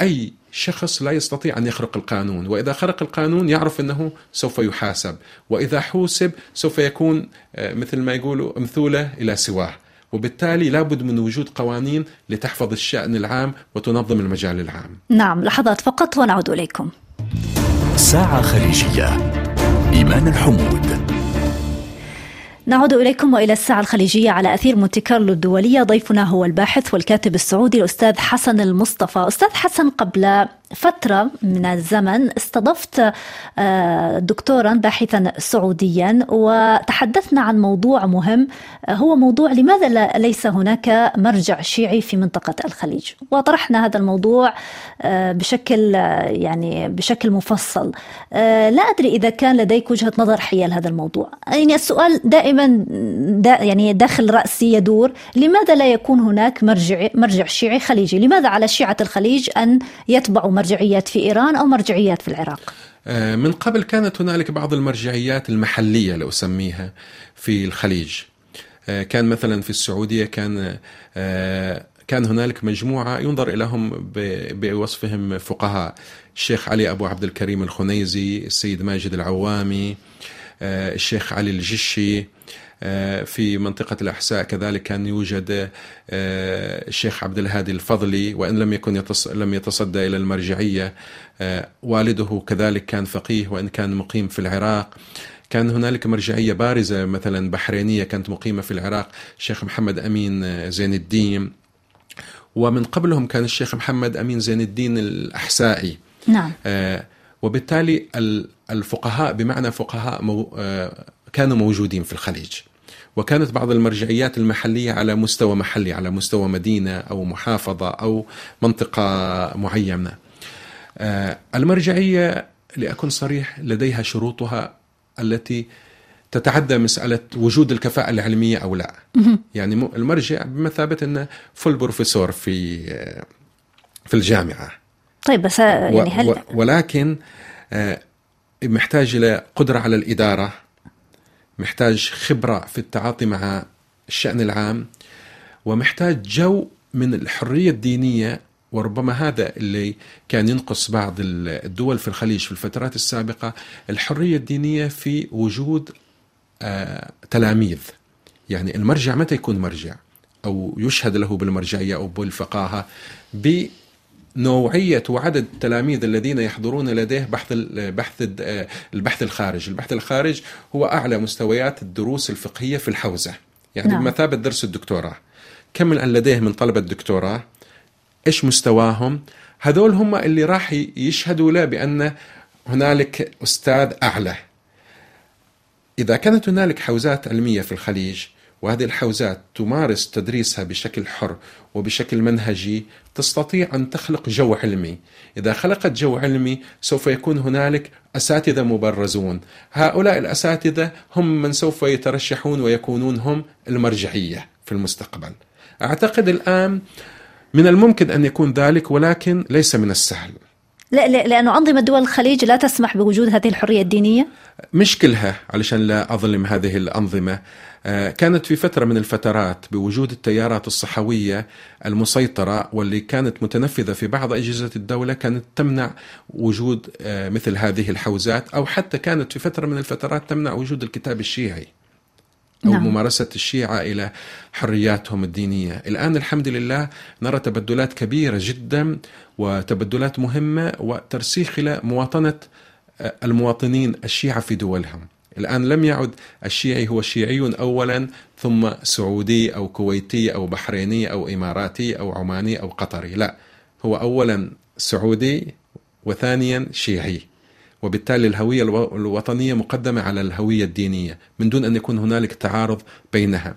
أي شخص لا يستطيع أن يخرق القانون وإذا خرق القانون يعرف أنه سوف يحاسب وإذا حوسب سوف يكون آه، مثل ما يقولوا مثولة إلى سواه. وبالتالي لابد من وجود قوانين لتحفظ الشأن العام وتنظم المجال العام. نعم لحظات فقط ونعود إليكم. ساعة خليجية. إيمان الحمود. نعود إليكم وإلى الساعة الخليجية على أثير مونتي كارلو الدولية. ضيفنا هو الباحث والكاتب السعودي الأستاذ حسن المصطفى. أستاذ حسن قبل فترة من الزمن استضفت آه، دكتورا باحثا سعوديا وتحدثنا عن موضوع مهم آه، هو موضوع لماذا ليس هناك مرجع شيعي في منطقة الخليج؟ وطرحنا هذا الموضوع آه، بشكل يعني بشكل مفصل. لا أدري إذا كان لديك وجهة نظر حيال هذا الموضوع. يعني السؤال دائما دا يعني داخل رأسي يدور لماذا لا يكون هناك مرجع مرجع شيعي خليجي؟ لماذا على شيعة الخليج أن يتبعوا مرجعيات في إيران أو مرجعيات في العراق؟ آه، من قبل كانت هنالك بعض المرجعيات المحلية لو أسميها في الخليج. آه، كان مثلا في السعودية كان آه، كان هنالك مجموعة ينظر إليهم بوصفهم فقهاء. الشيخ علي أبو عبد الكريم الخنيزي السيد ماجد العوامي الشيخ علي الجشي في منطقة الأحساء. كذلك كان يوجد آه، الشيخ عبد الهادي الفضلي وإن لم يكن يتص... لم يتصدى إلى المرجعية آه، والده كذلك كان فقيه وإن كان مقيم في العراق. كان هنالك مرجعية بارزة مثلا بحرينية كانت مقيمة في العراق الشيخ محمد أمين زين الدين. ومن قبلهم كان الشيخ محمد أمين زين الدين الأحسائي. نعم. وبالتالي الفقهاء بمعنى فقهاء مو كانوا موجودين في الخليج. وكانت بعض المرجعيات المحلية على مستوى محلي على مستوى مدينة أو محافظة أو منطقة معينة. آه، المرجعية لأكون صريح لديها شروطها التي تتعدى مسألة وجود الكفاءة العلمية أو لا. يعني المرجع بمثابة أنه فل بروفيسور في آه، في الجامعة. طيب بس يعني هل ولكن آه، محتاج إلى قدرة على الإدارة. محتاج خبرة في التعاطي مع الشأن العام ومحتاج جو من الحرية الدينية وربما هذا اللي كان ينقص بعض الدول في الخليج في الفترات السابقة الحرية الدينية في وجود آه تلاميذ. يعني المرجع متى يكون مرجع؟ أو يشهد له بالمرجعية أو بالفقاهة نوعية وعدد التلاميذ الذين يحضرون لديه بحث بحث البحث الخارج، البحث الخارج هو أعلى مستويات الدروس الفقهية في الحوزة، يعني نعم. بمثابة درس الدكتوراه. كم من لديه من طلبة الدكتوراه؟ إيش مستواهم؟ هذول هم اللي راح يشهدوا له بأن هنالك أستاذ أعلى. إذا كانت هنالك حوزات علمية في الخليج وهذه الحوزات تمارس تدريسها بشكل حر وبشكل منهجي تستطيع أن تخلق جو علمي، إذا خلقت جو علمي سوف يكون هنالك أساتذة مبرزون، هؤلاء الأساتذة هم من سوف يترشحون ويكونون هم المرجعية في المستقبل. أعتقد الآن من الممكن أن يكون ذلك ولكن ليس من السهل. لا لأنه أنظمة دول الخليج لا تسمح بوجود هذه الحرية الدينية؟ مش كلها علشان لا أظلم هذه الأنظمة كانت في فترة من الفترات بوجود التيارات الصحوية المسيطرة واللي كانت متنفذة في بعض أجهزة الدولة كانت تمنع وجود آه، مثل هذه الحوزات أو حتى كانت في فترة من الفترات تمنع وجود الكتاب الشيعي أو نعم. ممارسة الشيعة إلى حرياتهم الدينية الآن الحمد لله نرى تبدلات كبيرة جدا وتبدلات مهمة وترسيخ إلى مواطنة آه، المواطنين الشيعة في دولهم الآن لم يعد الشيعي هو شيعي أولا ثم سعودي أو كويتي أو بحريني أو إماراتي أو عماني أو قطري. لا هو أولا سعودي وثانيا شيعي. وبالتالي الهوية الوطنية مقدمة على الهوية الدينية من دون أن يكون هنالك تعارض بينها.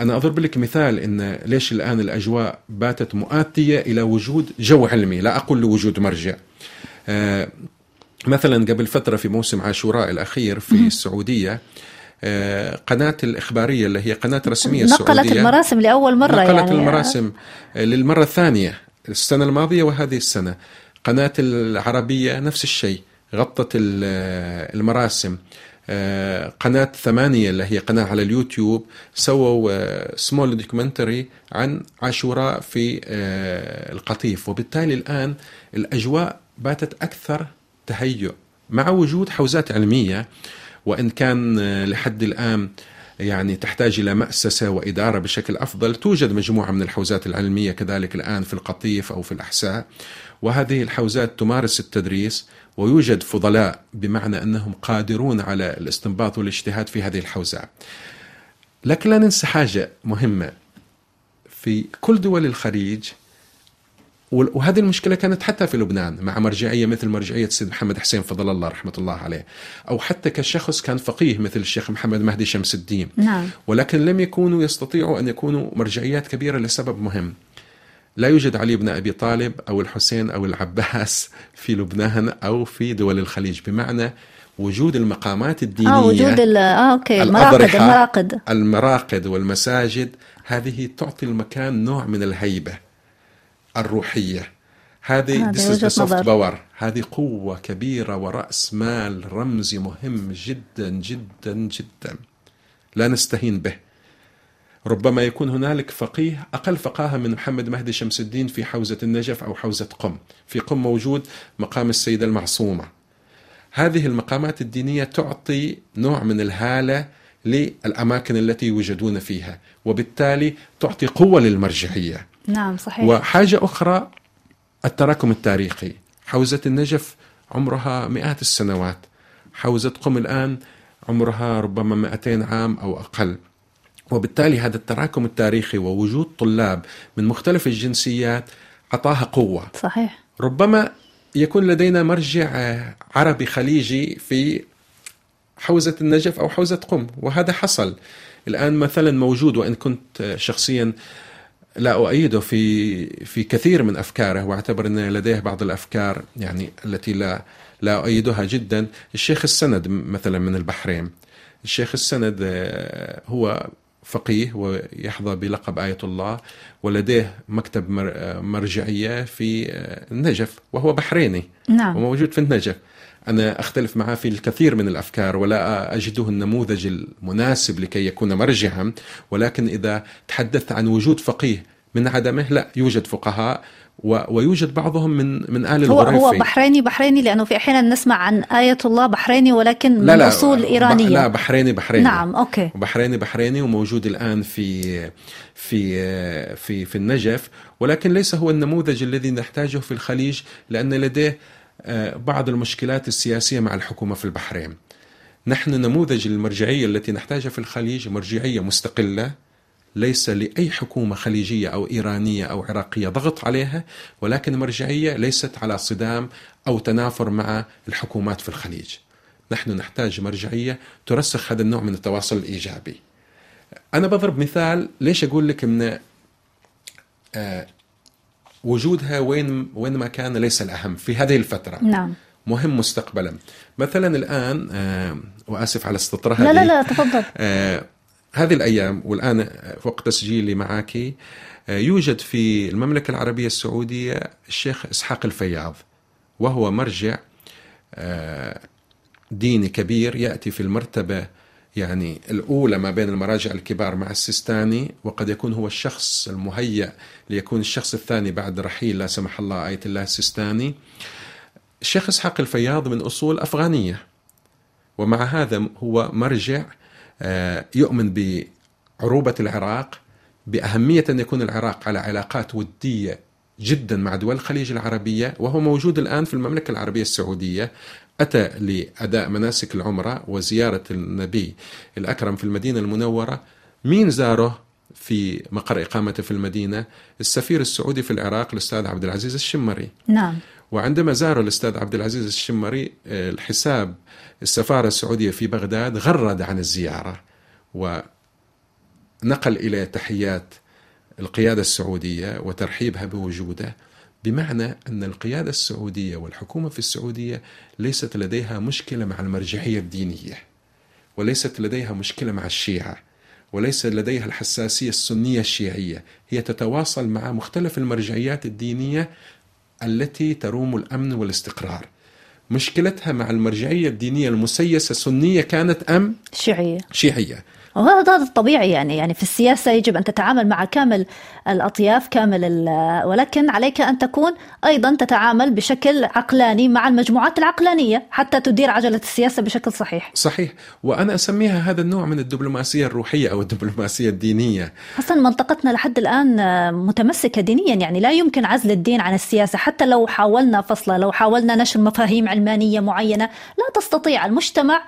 أنا أضرب لك مثال إن ليش الآن الأجواء باتت مؤاتية إلى وجود جو علمي. لا أقول لوجود مرجع. آه، مثلا قبل فترة في موسم عاشوراء الأخير في السعودية آه، قناة الإخبارية اللي هي قناة رسمية نقلت السعودية المراسم لأول مرة نقلت يعني. المراسم للمرة الثانية السنة الماضية وهذه السنة. قناة العربية نفس الشيء غطت المراسم. آه، قناة ثمانية اللي هي قناة على اليوتيوب سووا small documentary عن عاشوراء في آه، القطيف. وبالتالي الآن الأجواء باتت أكثر تهيؤ مع وجود حوزات علمية وإن كان آه، لحد الآن يعني تحتاج إلى مأسسة وإدارة بشكل أفضل توجد مجموعة من الحوزات العلمية كذلك الآن في القطيف أو في الأحساء وهذه الحوزات تمارس التدريس ويوجد فضلاء بمعنى أنهم قادرون على الاستنباط والاجتهاد في هذه الحوزات. لكن لا ننسى حاجة مهمة في كل دول الخليج وهذه المشكلة كانت حتى في لبنان مع مرجعية مثل مرجعية السيد محمد حسين فضل الله رحمة الله عليه. أو حتى كشخص كان فقيه مثل الشيخ محمد مهدي شمس الدين. نعم. ولكن لم يكونوا يستطيعوا أن يكونوا مرجعيات كبيرة لسبب مهم. لا يوجد علي بن أبي طالب أو الحسين أو العباس في لبنان أو في دول الخليج. بمعنى وجود المقامات الدينية آه وجود آه Okay المراقد المراقد. المراقد والمساجد هذه تعطي المكان نوع من الهيبة. الروحية. هذه soft power هذه قوة كبيرة ورأس مال رمزي مهم جدا جدا جدا. لا نستهين به. ربما يكون هنالك فقيه أقل فقاهة من محمد مهدي شمس الدين في حوزة النجف أو حوزة قم. في قم موجود مقام السيدة المعصومة. هذه المقامات الدينية تعطي نوع من الهالة للأماكن التي يوجدون فيها وبالتالي تعطي قوة للمرجعية. نعم صحيح. وحاجة أخرى التراكم التاريخي. حوزة النجف عمرها مئات السنوات. حوزة قم الآن عمرها ربما 200 عام أو أقل. وبالتالي هذا التراكم التاريخي ووجود طلاب من مختلف الجنسيات أعطاها قوة. صحيح. ربما يكون لدينا مرجع عربي خليجي في حوزة النجف أو حوزة قم وهذا حصل. الآن مثلا موجود وإن كنت شخصيا لا أؤيده في في كثير من أفكاره وأعتبر أن لديه بعض الأفكار يعني التي لا لا أؤيدها جدا. الشيخ السند مثلا من البحرين. الشيخ السند هو فقيه ويحظى بلقب آية الله ولديه مكتب مرجعية في النجف وهو بحريني. نعم. وموجود في النجف. أنا أختلف معه في الكثير من الأفكار ولا أجده النموذج المناسب لكي يكون مرجعا ولكن إذا تحدثت عن وجود فقيه من عدمه لا يوجد فقهاء ويوجد بعضهم من من أهل هو هو بحريني بحريني لأنه في أحيانا نسمع عن آية الله بحريني ولكن من لا لا أصول إيرانية. لا بحريني بحريني. نعم أوكي. بحريني بحريني وموجود الآن في في في في النجف ولكن ليس هو النموذج الذي نحتاجه في الخليج لأن لديه بعض المشكلات السياسية مع الحكومة في البحرين نحن نموذج المرجعيه التي نحتاجها في الخليج مرجعية مستقلة ليس لأي حكومة خليجية أو إيرانية أو عراقية ضغط عليها ولكن مرجعية ليست على صدام أو تنافر مع الحكومات في الخليج. نحن نحتاج مرجعية ترسخ هذا النوع من التواصل الإيجابي. أنا بضرب مثال ليش أقول لك إن آه وجودها وين وين ما كان ليس الأهم في هذه الفترة. نعم. مهم مستقبلا مثلا الآن آه وآسف على استطراد لا لا لا تفضل آه هذه الأيام والآن وقت تسجيلي معك آه، يوجد في المملكة العربية السعودية الشيخ إسحاق الفياض وهو مرجع ديني كبير يأتي في المرتبة يعني الأولى ما بين المراجع الكبار مع السيستاني وقد يكون هو الشخص المهيأ ليكون الشخص الثاني بعد رحيل لا سمح الله آية الله السيستاني. الشيخ إسحاق الفياض من أصول أفغانية ومع هذا هو مرجع آه، يؤمن بعروبة العراق بأهمية أن يكون العراق على علاقات ودية جدا مع دول الخليج العربية وهو موجود الآن في المملكة العربية السعودية. أتى لأداء مناسك العمرة وزيارة النبي الأكرم في المدينة المنورة مين زاره في مقر إقامته في المدينة؟ السفير السعودي في العراق الأستاذ عبد العزيز الشمري. نعم. وعندما زار الأستاذ عبد العزيز الشمري آه، الحساب السفارة السعودية في بغداد غرد عن الزيارة ونقل إلى تحيات القيادة السعودية وترحيبها بوجوده بمعنى أن القيادة السعودية والحكومة في السعودية ليست لديها مشكلة مع المرجعية الدينية وليست لديها مشكلة مع الشيعة وليس لديها الحساسية السنية الشيعية. هي تتواصل مع مختلف المرجعيات الدينية التي تروم الأمن والاستقرار. مشكلتها مع المرجعية الدينية المسيسة سنية كانت أم؟ شيعية. شيعية. وهذا الطبيعي يعني. يعني في السياسة يجب أن تتعامل مع كامل الأطياف كامل ولكن عليك أن تكون أيضا تتعامل بشكل عقلاني مع المجموعات العقلانية حتى تدير عجلة السياسة بشكل صحيح. صحيح. وأنا أسميها هذا النوع من الدبلوماسية الروحية أو الدبلوماسية الدينية. أصلا منطقتنا لحد الآن متمسكة دينيا يعني لا يمكن عزل الدين عن السياسة. حتى لو حاولنا فصله لو حاولنا نشر مفاهيم علمانية معينة لا تستطيع المجتمع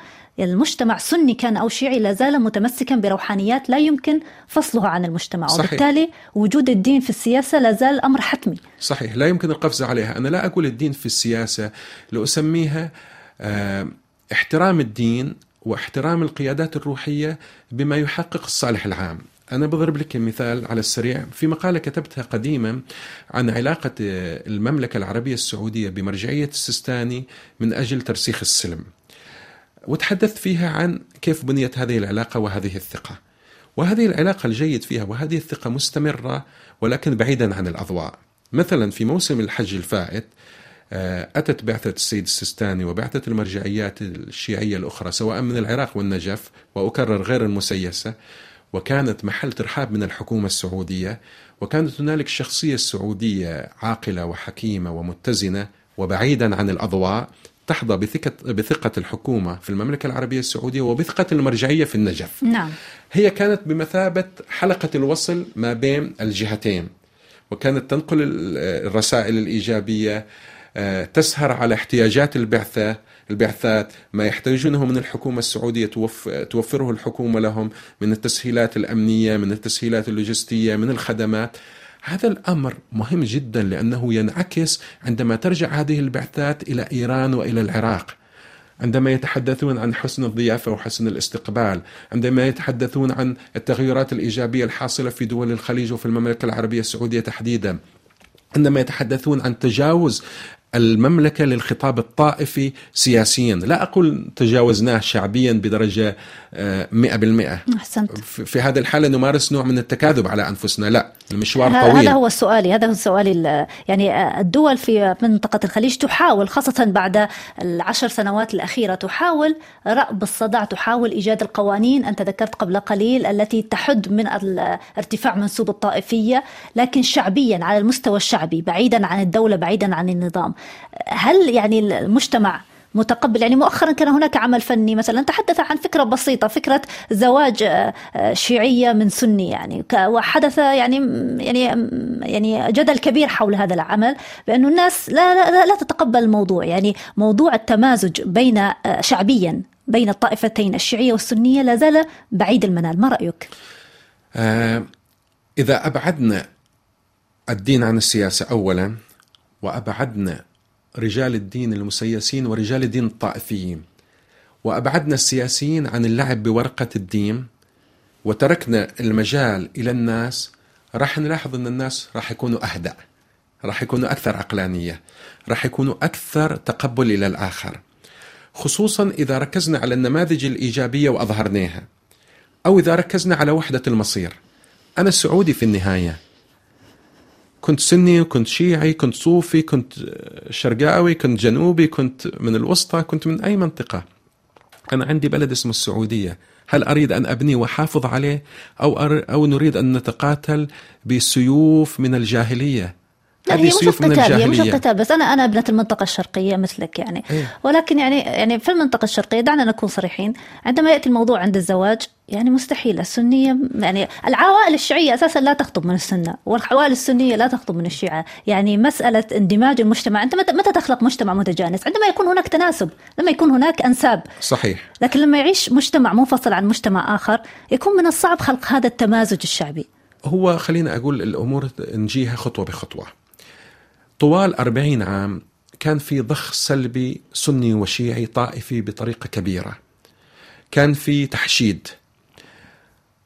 المجتمع سني كان أو شيعي لا زال متمسكا بروحانيات لا يمكن فصلها عن المجتمع. صحيح. وبالتالي وجود الدين في السياسة لا زال أمر حتمي. صحيح. لا يمكن القفز عليها. أنا لا أقول الدين في السياسة لأسميها آه احترام الدين واحترام القيادات الروحية بما يحقق الصالح العام. أنا بضرب لك مثال على السريع. في مقالة كتبتها قديما عن علاقة المملكة العربية السعودية بمرجعية السيستاني من أجل ترسيخ السلم. وتحدثت فيها عن كيف بنيت هذه العلاقة وهذه الثقة. وهذه العلاقة الجيد فيها وهذه الثقة مستمرة ولكن بعيدا عن الأضواء. مثلا في موسم الحج الفائت آه، أتت بعثة السيد السيستاني وبعثة المرجعيات الشيعية الأخرى سواء من العراق والنجف وأكرر غير المسيسة وكانت محل ترحاب من الحكومة السعودية وكانت هنالك شخصية سعودية عاقلة وحكيمة ومتزنة وبعيدا عن الأضواء تحظى بثقة, بثقة الحكومة في المملكة العربية السعودية وبثقة المرجعية في النجف نعم. هي كانت بمثابة حلقة الوصل ما بين الجهتين وكانت تنقل الرسائل الإيجابية آه، تسهر على احتياجات البعثة البعثات ما يحتاجونه من الحكومة السعودية توفره الحكومة لهم من التسهيلات الأمنية من التسهيلات اللوجستية من الخدمات هذا الأمر مهم جدا لأنه ينعكس عندما ترجع هذه البعثات إلى إيران وإلى العراق. عندما يتحدثون عن حسن الضيافة وحسن الاستقبال، عندما يتحدثون عن التغيرات الإيجابية الحاصلة في دول الخليج وفي المملكة العربية السعودية تحديدا، عندما يتحدثون عن تجاوز المملكة للخطاب الطائفي سياسيا. لا أقول تجاوزناه شعبيا بدرجة آه، مئة بالمئة. أحسنت. في هذه الحالة نمارس نوع من التكاذب على أنفسنا. لا المشوار طويل. هذا هو السؤال هذا هو السؤال يعني آه، الدول في منطقة الخليج تحاول خاصة بعد العشر سنوات الأخيرة تحاول رأب الصدع تحاول إيجاد القوانين أنت ذكرت قبل قليل التي تحد من ارتفاع منسوب الطائفية لكن شعبيا على المستوى الشعبي بعيدا عن الدولة بعيدا عن النظام. هل يعني المجتمع متقبل؟ يعني مؤخرا كان هناك عمل فني مثلا تحدث عن فكرة بسيطة فكرة زواج آه، شيعية من سني يعني وحدث يعني يعني يعني جدل كبير حول هذا العمل بأنه الناس لا لا, لا تتقبل الموضوع. يعني موضوع التمازج بين آه، شعبيا بين الطائفتين الشيعية والسنية لا زال بعيد المنال. ما رأيك؟ آه إذا أبعدنا الدين عن السياسة أولا وأبعدنا رجال الدين المسيسين ورجال الدين الطائفيين. وأبعدنا السياسيين عن اللعب بورقة الدين وتركنا المجال إلى الناس. راح نلاحظ أن الناس راح يكونوا أهدأ راح يكونوا أكثر عقلانية راح يكونوا أكثر تقبل إلى الآخر. خصوصا إذا ركزنا على النماذج الإيجابية وأظهرناها أو إذا ركزنا على وحدة المصير. أنا سعودي في النهاية. كنت سني كنت شيعي كنت صوفي كنت شرقاوي كنت جنوبي كنت من الوسطى كنت من أي منطقة. أنا عندي بلد اسمه السعودية. هل أريد أن أبني وأحافظ عليه أو, أو نريد أن نتقاتل بسيوف من الجاهلية؟ هذه هي مش القتال هي مش القتال بس أنا أنا ابنه المنطقة الشرقية مثلك يعني. إيه؟ ولكن يعني يعني في المنطقة الشرقية دعنا نكون صريحين عندما يأتي الموضوع عند الزواج يعني مستحيل. السنية يعني العوائل الشيعية أساسا لا تخطب من السنة والعوائل السنية لا تخطب من الشيعة. يعني مسألة اندماج المجتمع انت متى تخلق مجتمع متجانس؟ عندما يكون هناك تناسب لما يكون هناك أنساب. صحيح. لكن لما يعيش مجتمع منفصل عن مجتمع آخر يكون من الصعب خلق هذا التمازج الشعبي. هو خلينا أقول الأمور نجيها خطوة بخطوة. طوال أربعين عام كان في ضخ سلبي سني وشيعي طائفي بطريقة كبيرة. كان في تحشيد.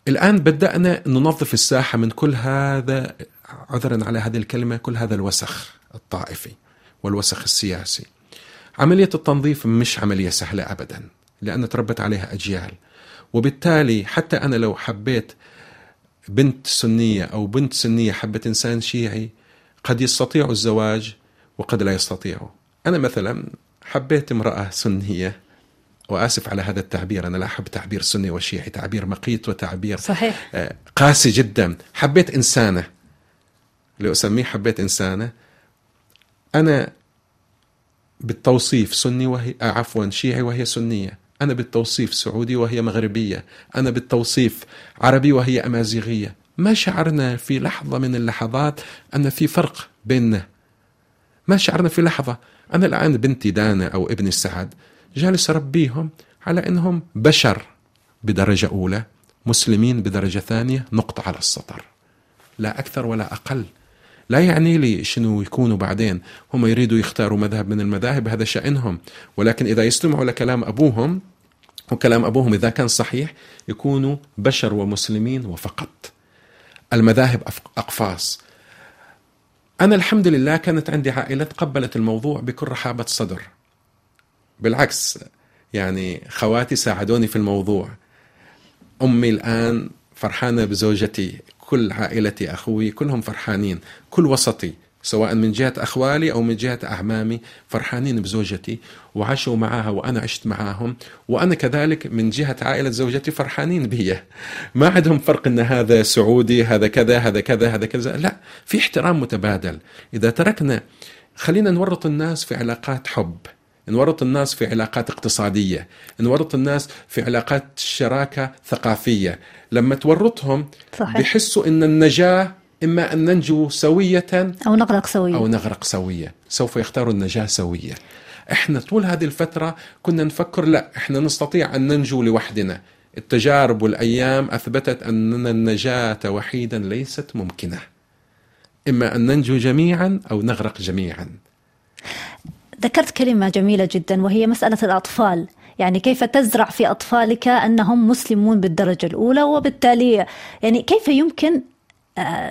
الآن بدأنا ننظف الساحة من كل هذا عذرا على هذه الكلمة كل هذا الوسخ الطائفي والوسخ السياسي. عملية التنظيف مش عملية سهلة أبدا لأن تربت عليها أجيال. وبالتالي حتى أنا لو حبيت بنت سنية أو بنت سنية حبت إنسان شيعي قد يستطيع الزواج وقد لا يستطيعوا أنا مثلا حبيت امرأة سنية وآسف على هذا التعبير أنا لا أحب تعبير سني وشيعي تعبير مقيت وتعبير صحيح. آه، قاسي جدا. حبيت إنسانة. لأسميه حبيت إنسانة أنا بالتوصيف سني وهي آه، عفوا شيعي وهي سنية. أنا بالتوصيف سعودي وهي مغربية. أنا بالتوصيف عربي وهي أمازيغية. ما شعرنا في لحظة من اللحظات أن في فرق بيننا؟ ما شعرنا في لحظة؟ أنا الآن بنتي دانا أو ابني سعد جالس أربيهم على أنهم بشر بدرجة أولى مسلمين بدرجة ثانية نقطة على السطر. لا أكثر ولا أقل. لا يعني لي شنو يكونوا بعدين. هم يريدوا يختاروا مذهب من المذاهب هذا شأنهم. ولكن إذا يستمعوا لكلام أبوهم وكلام أبوهم إذا كان صحيح يكونوا بشر ومسلمين وفقط. المذاهب أقفاص. أنا الحمد لله كانت عندي عائلة تقبلت الموضوع بكل رحابة صدر. بالعكس يعني خواتي ساعدوني في الموضوع. أمي الآن فرحانة بزوجتي كل عائلتي أخوي كلهم فرحانين كل وسطي. سواء من جهة أخوالي أو من جهة أعمامي فرحانين بزوجتي وعاشوا معها وأنا عشت معاهم وأنا كذلك من جهة عائلة زوجتي فرحانين بي. ما عندهم فرق أن هذا سعودي هذا كذا هذا كذا هذا كذا. لا في احترام متبادل. إذا تركنا خلينا نورط الناس في علاقات حب نورط الناس في علاقات اقتصادية نورط الناس في علاقات شراكة ثقافية. لما تورطهم صحيح. بيحسوا أن النجاة إما أن ننجو سوية أو نغرق سوية. أو نغرق سوية. سوف يختاروا النجاة سوية. إحنا طول هذه الفترة كنا نفكر لا إحنا نستطيع أن ننجو لوحدنا. التجارب والأيام أثبتت أن النجاة وحيدا ليست ممكنة. إما أن ننجو جميعا أو نغرق جميعا. ذكرت كلمة جميلة جدا وهي مسألة الأطفال. يعني كيف تزرع في أطفالك أنهم مسلمون بالدرجة الأولى وبالتالي يعني كيف يمكن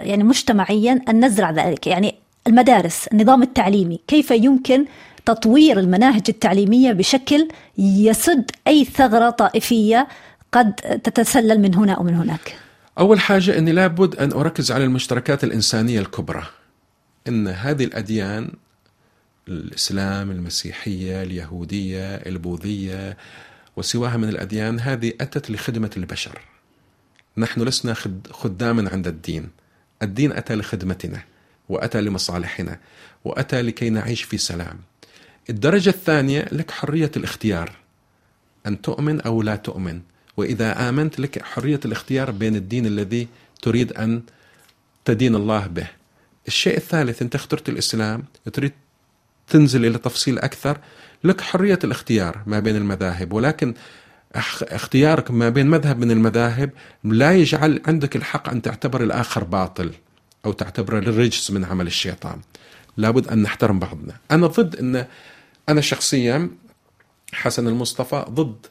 يعني مجتمعيا أن نزرع ذلك. يعني المدارس النظام التعليمي كيف يمكن تطوير المناهج التعليمية بشكل يسد أي ثغرة طائفية قد تتسلل من هنا أو من هناك؟ أول حاجة أني لابد أن أركز على المشتركات الإنسانية الكبرى. أن هذه الأديان الإسلام المسيحية اليهودية البوذية وسواها من الأديان هذه أتت لخدمة البشر. نحن لسنا خداما عند الدين. الدين أتى لخدمتنا وأتى لمصالحنا وأتى لكي نعيش في سلام. الدرجة الثانية لك حرية الاختيار أن تؤمن أو لا تؤمن. وإذا آمنت لك حرية الاختيار بين الدين الذي تريد أن تدين الله به. الشيء الثالث أنت اخترت الإسلام تريد تنزل إلى تفصيل أكثر لك حرية الاختيار ما بين المذاهب. ولكن اختيارك ما بين مذهب من المذاهب لا يجعل عندك الحق أن تعتبر الآخر باطل أو تعتبره الرجس من عمل الشيطان. لابد أن نحترم بعضنا. أنا ضد أن أنا شخصيا حسن المصطفى ضد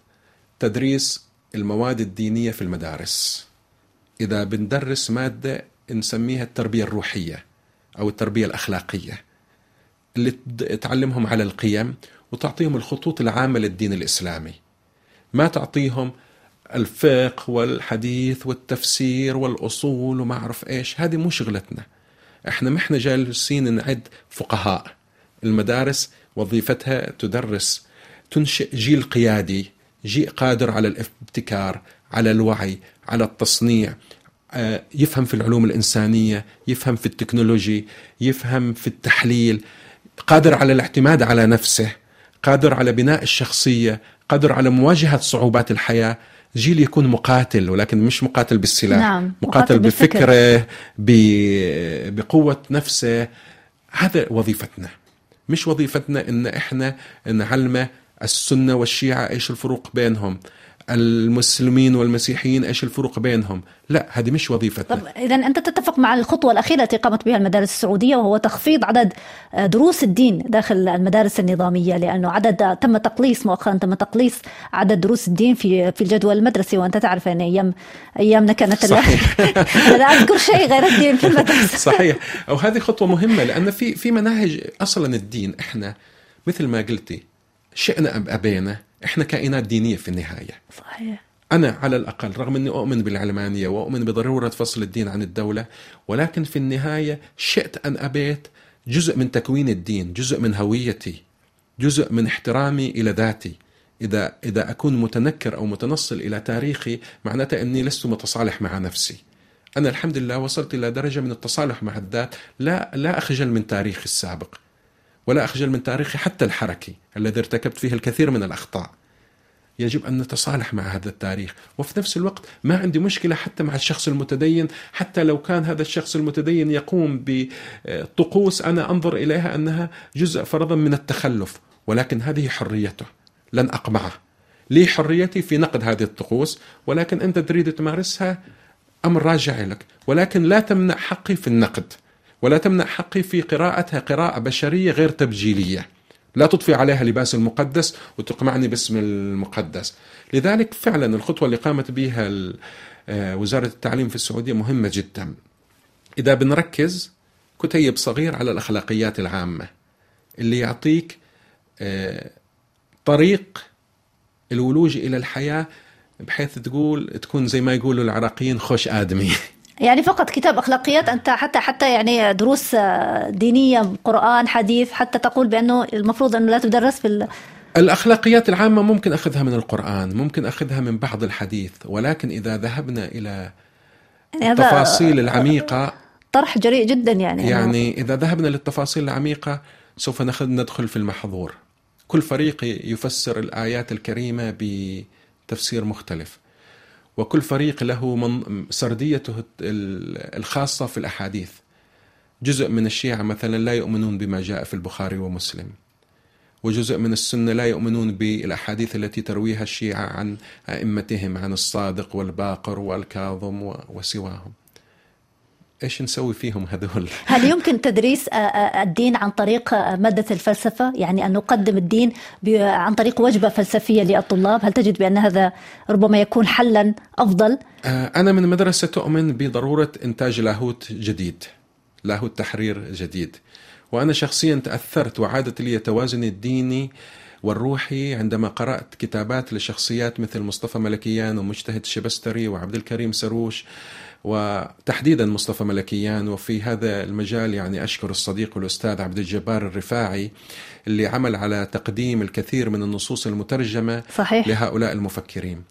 تدريس المواد الدينية في المدارس. إذا بندرس مادة نسميها التربية الروحية أو التربية الأخلاقية اللي تعلمهم على القيم وتعطيهم الخطوط العامة للدين الإسلامي. ما تعطيهم الفقه والحديث والتفسير والأصول وما أعرف إيش. هذه مو شغلتنا. إحنا ما إحنا جالسين نعد فقهاء. المدارس وظيفتها تدرس تنشئ جيل قيادي جيل قادر على الابتكار على الوعي على التصنيع آه، يفهم في العلوم الإنسانية يفهم في التكنولوجي يفهم في التحليل قادر على الاعتماد على نفسه قادر على بناء الشخصية قادر على مواجهة صعوبات الحياة جيل يكون مقاتل ولكن مش مقاتل بالسلاح. نعم. مقاتل, بفكره بقوة نفسه. هذا وظيفتنا. مش وظيفتنا إن إحنا نعلمه السنة والشيعة إيش الفروق بينهم. المسلمين والمسيحيين إيش الفروق بينهم؟ لا هذه مش وظيفتنا. طب اذا أنت تتفق مع الخطوة الأخيرة التي قامت بها المدارس السعودية وهو تخفيض عدد آه، دروس الدين داخل المدارس النظامية لأنه عدد تم تقليص مؤخرا تم تقليص عدد دروس الدين في في الجدول المدرسي وأنت تعرف أن أيام أيامنا كانت صحيح. لا أذكر شيء غير الدين في المدرسة. صحيح. أو هذه خطوة مهمة لأن في في مناهج أصلا الدين إحنا مثل ما قلتي شئنا أم أبينا إحنا كائنات دينية في النهاية. صحيح. أنا على الأقل رغم أني أؤمن بالعلمانية وأؤمن بضرورة فصل الدين عن الدولة ولكن في النهاية شئت أن أبيت جزء من تكوين الدين جزء من هويتي جزء من احترامي إلى ذاتي. إذا إذا أكون متنكر أو متنصل إلى تاريخي معناته أني لست متصالح مع نفسي. أنا الحمد لله وصلت إلى درجة من التصالح مع الذات لا لا أخجل من تاريخي السابق. ولا أخجل من تاريخي حتى الحركي الذي ارتكبت فيه الكثير من الأخطاء. يجب أن نتصالح مع هذا التاريخ وفي نفس الوقت ما عندي مشكلة حتى مع الشخص المتدين حتى لو كان هذا الشخص المتدين يقوم بطقوس أنا أنظر إليها أنها جزء فرضا من التخلف ولكن هذه حريته لن أقمعه. لي حريتي في نقد هذه الطقوس ولكن أنت تريد تمارسها أمر راجع لك ولكن لا تمنع حقي في النقد. ولا تمنع حقي في قراءتها قراءة بشرية غير تبجيلية. لا تضفي عليها لباس المقدس وتقمعني باسم المقدس. لذلك فعلا الخطوة اللي قامت بها آه، وزارة التعليم في السعودية مهمة جدا. إذا بنركز كتيب صغير على الأخلاقيات العامة اللي يعطيك آه، طريق الولوج إلى الحياة بحيث تقول تكون زي ما يقولوا العراقيين خوش آدمي. يعني فقط كتاب أخلاقيات أنت حتى حتى يعني دروس دينية قرآن حديث حتى تقول بأنه المفروض أنه لا تدرس في ال... الأخلاقيات العامة ممكن أخذها من القرآن ممكن أخذها من بعض الحديث ولكن إذا ذهبنا إلى يعني التفاصيل العميقة طرح جريء جدا يعني. يعني إذا ذهبنا للتفاصيل العميقة سوف ندخل في المحظور. كل فريق يفسر الآيات الكريمة بتفسير مختلف. وكل فريق له من سرديته الخاصة في الأحاديث. جزء من الشيعة مثلا لا يؤمنون بما جاء في البخاري ومسلم. وجزء من السنة لا يؤمنون بالأحاديث التي ترويها الشيعة عن أئمتهم عن الصادق والباقر والكاظم وسواهم. إيش نسوي فيهم هذول؟ هل يمكن تدريس آه، آه، الدين عن طريق آه، مادة الفلسفة؟ يعني أن نقدم الدين عن طريق وجبة فلسفية للطلاب، هل تجد بأن هذا ربما يكون حلا أفضل؟ أنا من مدرسة تؤمن بضرورة إنتاج لاهوت جديد. لاهوت تحرير جديد. وأنا شخصيا تأثرت وعادت لي توازني الديني والروحي عندما قرأت كتابات لشخصيات مثل مصطفى ملكيان ومجتهد الشبستري وعبد الكريم سروش وتحديدا مصطفى ملكيان وفي هذا المجال يعني أشكر الصديق والاستاذ عبد الجبار الرفاعي اللي عمل على تقديم الكثير من النصوص المترجمة صحيح. لهؤلاء المفكرين.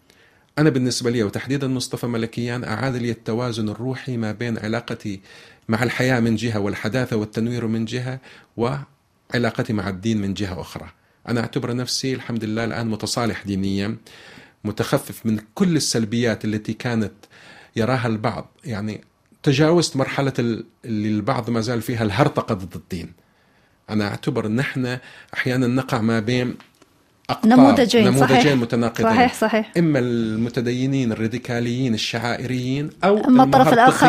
أنا بالنسبة لي وتحديدا مصطفى ملكيان أعاد لي التوازن الروحي ما بين علاقتي مع الحياة من جهة والحداثة والتنوير من جهة وعلاقتي مع الدين من جهة أخرى. أنا أعتبر نفسي الحمد لله الآن متصالح دينيا متخفف من كل السلبيات التي كانت يراها البعض. يعني تجاوزت مرحلة اللي البعض ما زال فيها الهرطقة ضد الدين. أنا أعتبر أن إحنا أحيانا نقع ما بين أقطاب نموذجين, نموذجين صحيح متناقضين. صحيح صحيح. إما المتدينين الراديكاليين الشعائريين أو أما الطرف الآخر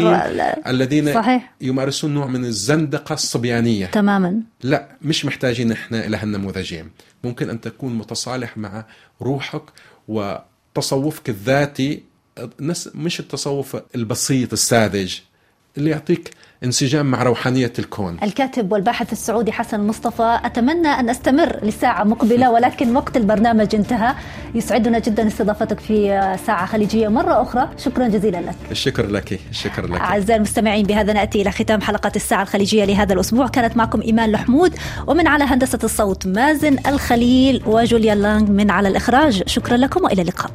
الذين صحيح. يمارسون نوع من الزندقة الصبيانية. تماما. لا مش محتاجين إحنا إلى هالنموذجين. ممكن أن تكون متصالح مع روحك وتصوفك الذاتي مش التصوف البسيط الساذج اللي يعطيك انسجام مع روحانية الكون. الكاتب والباحث السعودي حسن مصطفى أتمنى أن أستمر لساعة مقبلة ولكن وقت البرنامج انتهى. يسعدنا جدا استضافتك في ساعة خليجية مرة أخرى. شكرا جزيلا لك. الشكر لك الشكر لك. أعزائي المستمعين بهذا نأتي إلى ختام حلقة الساعة الخليجية لهذا الأسبوع. كانت معكم إيمان لحمود ومن على هندسة الصوت مازن الخليل وجوليا لانغ من على الإخراج. شكرا لكم وإلى اللقاء.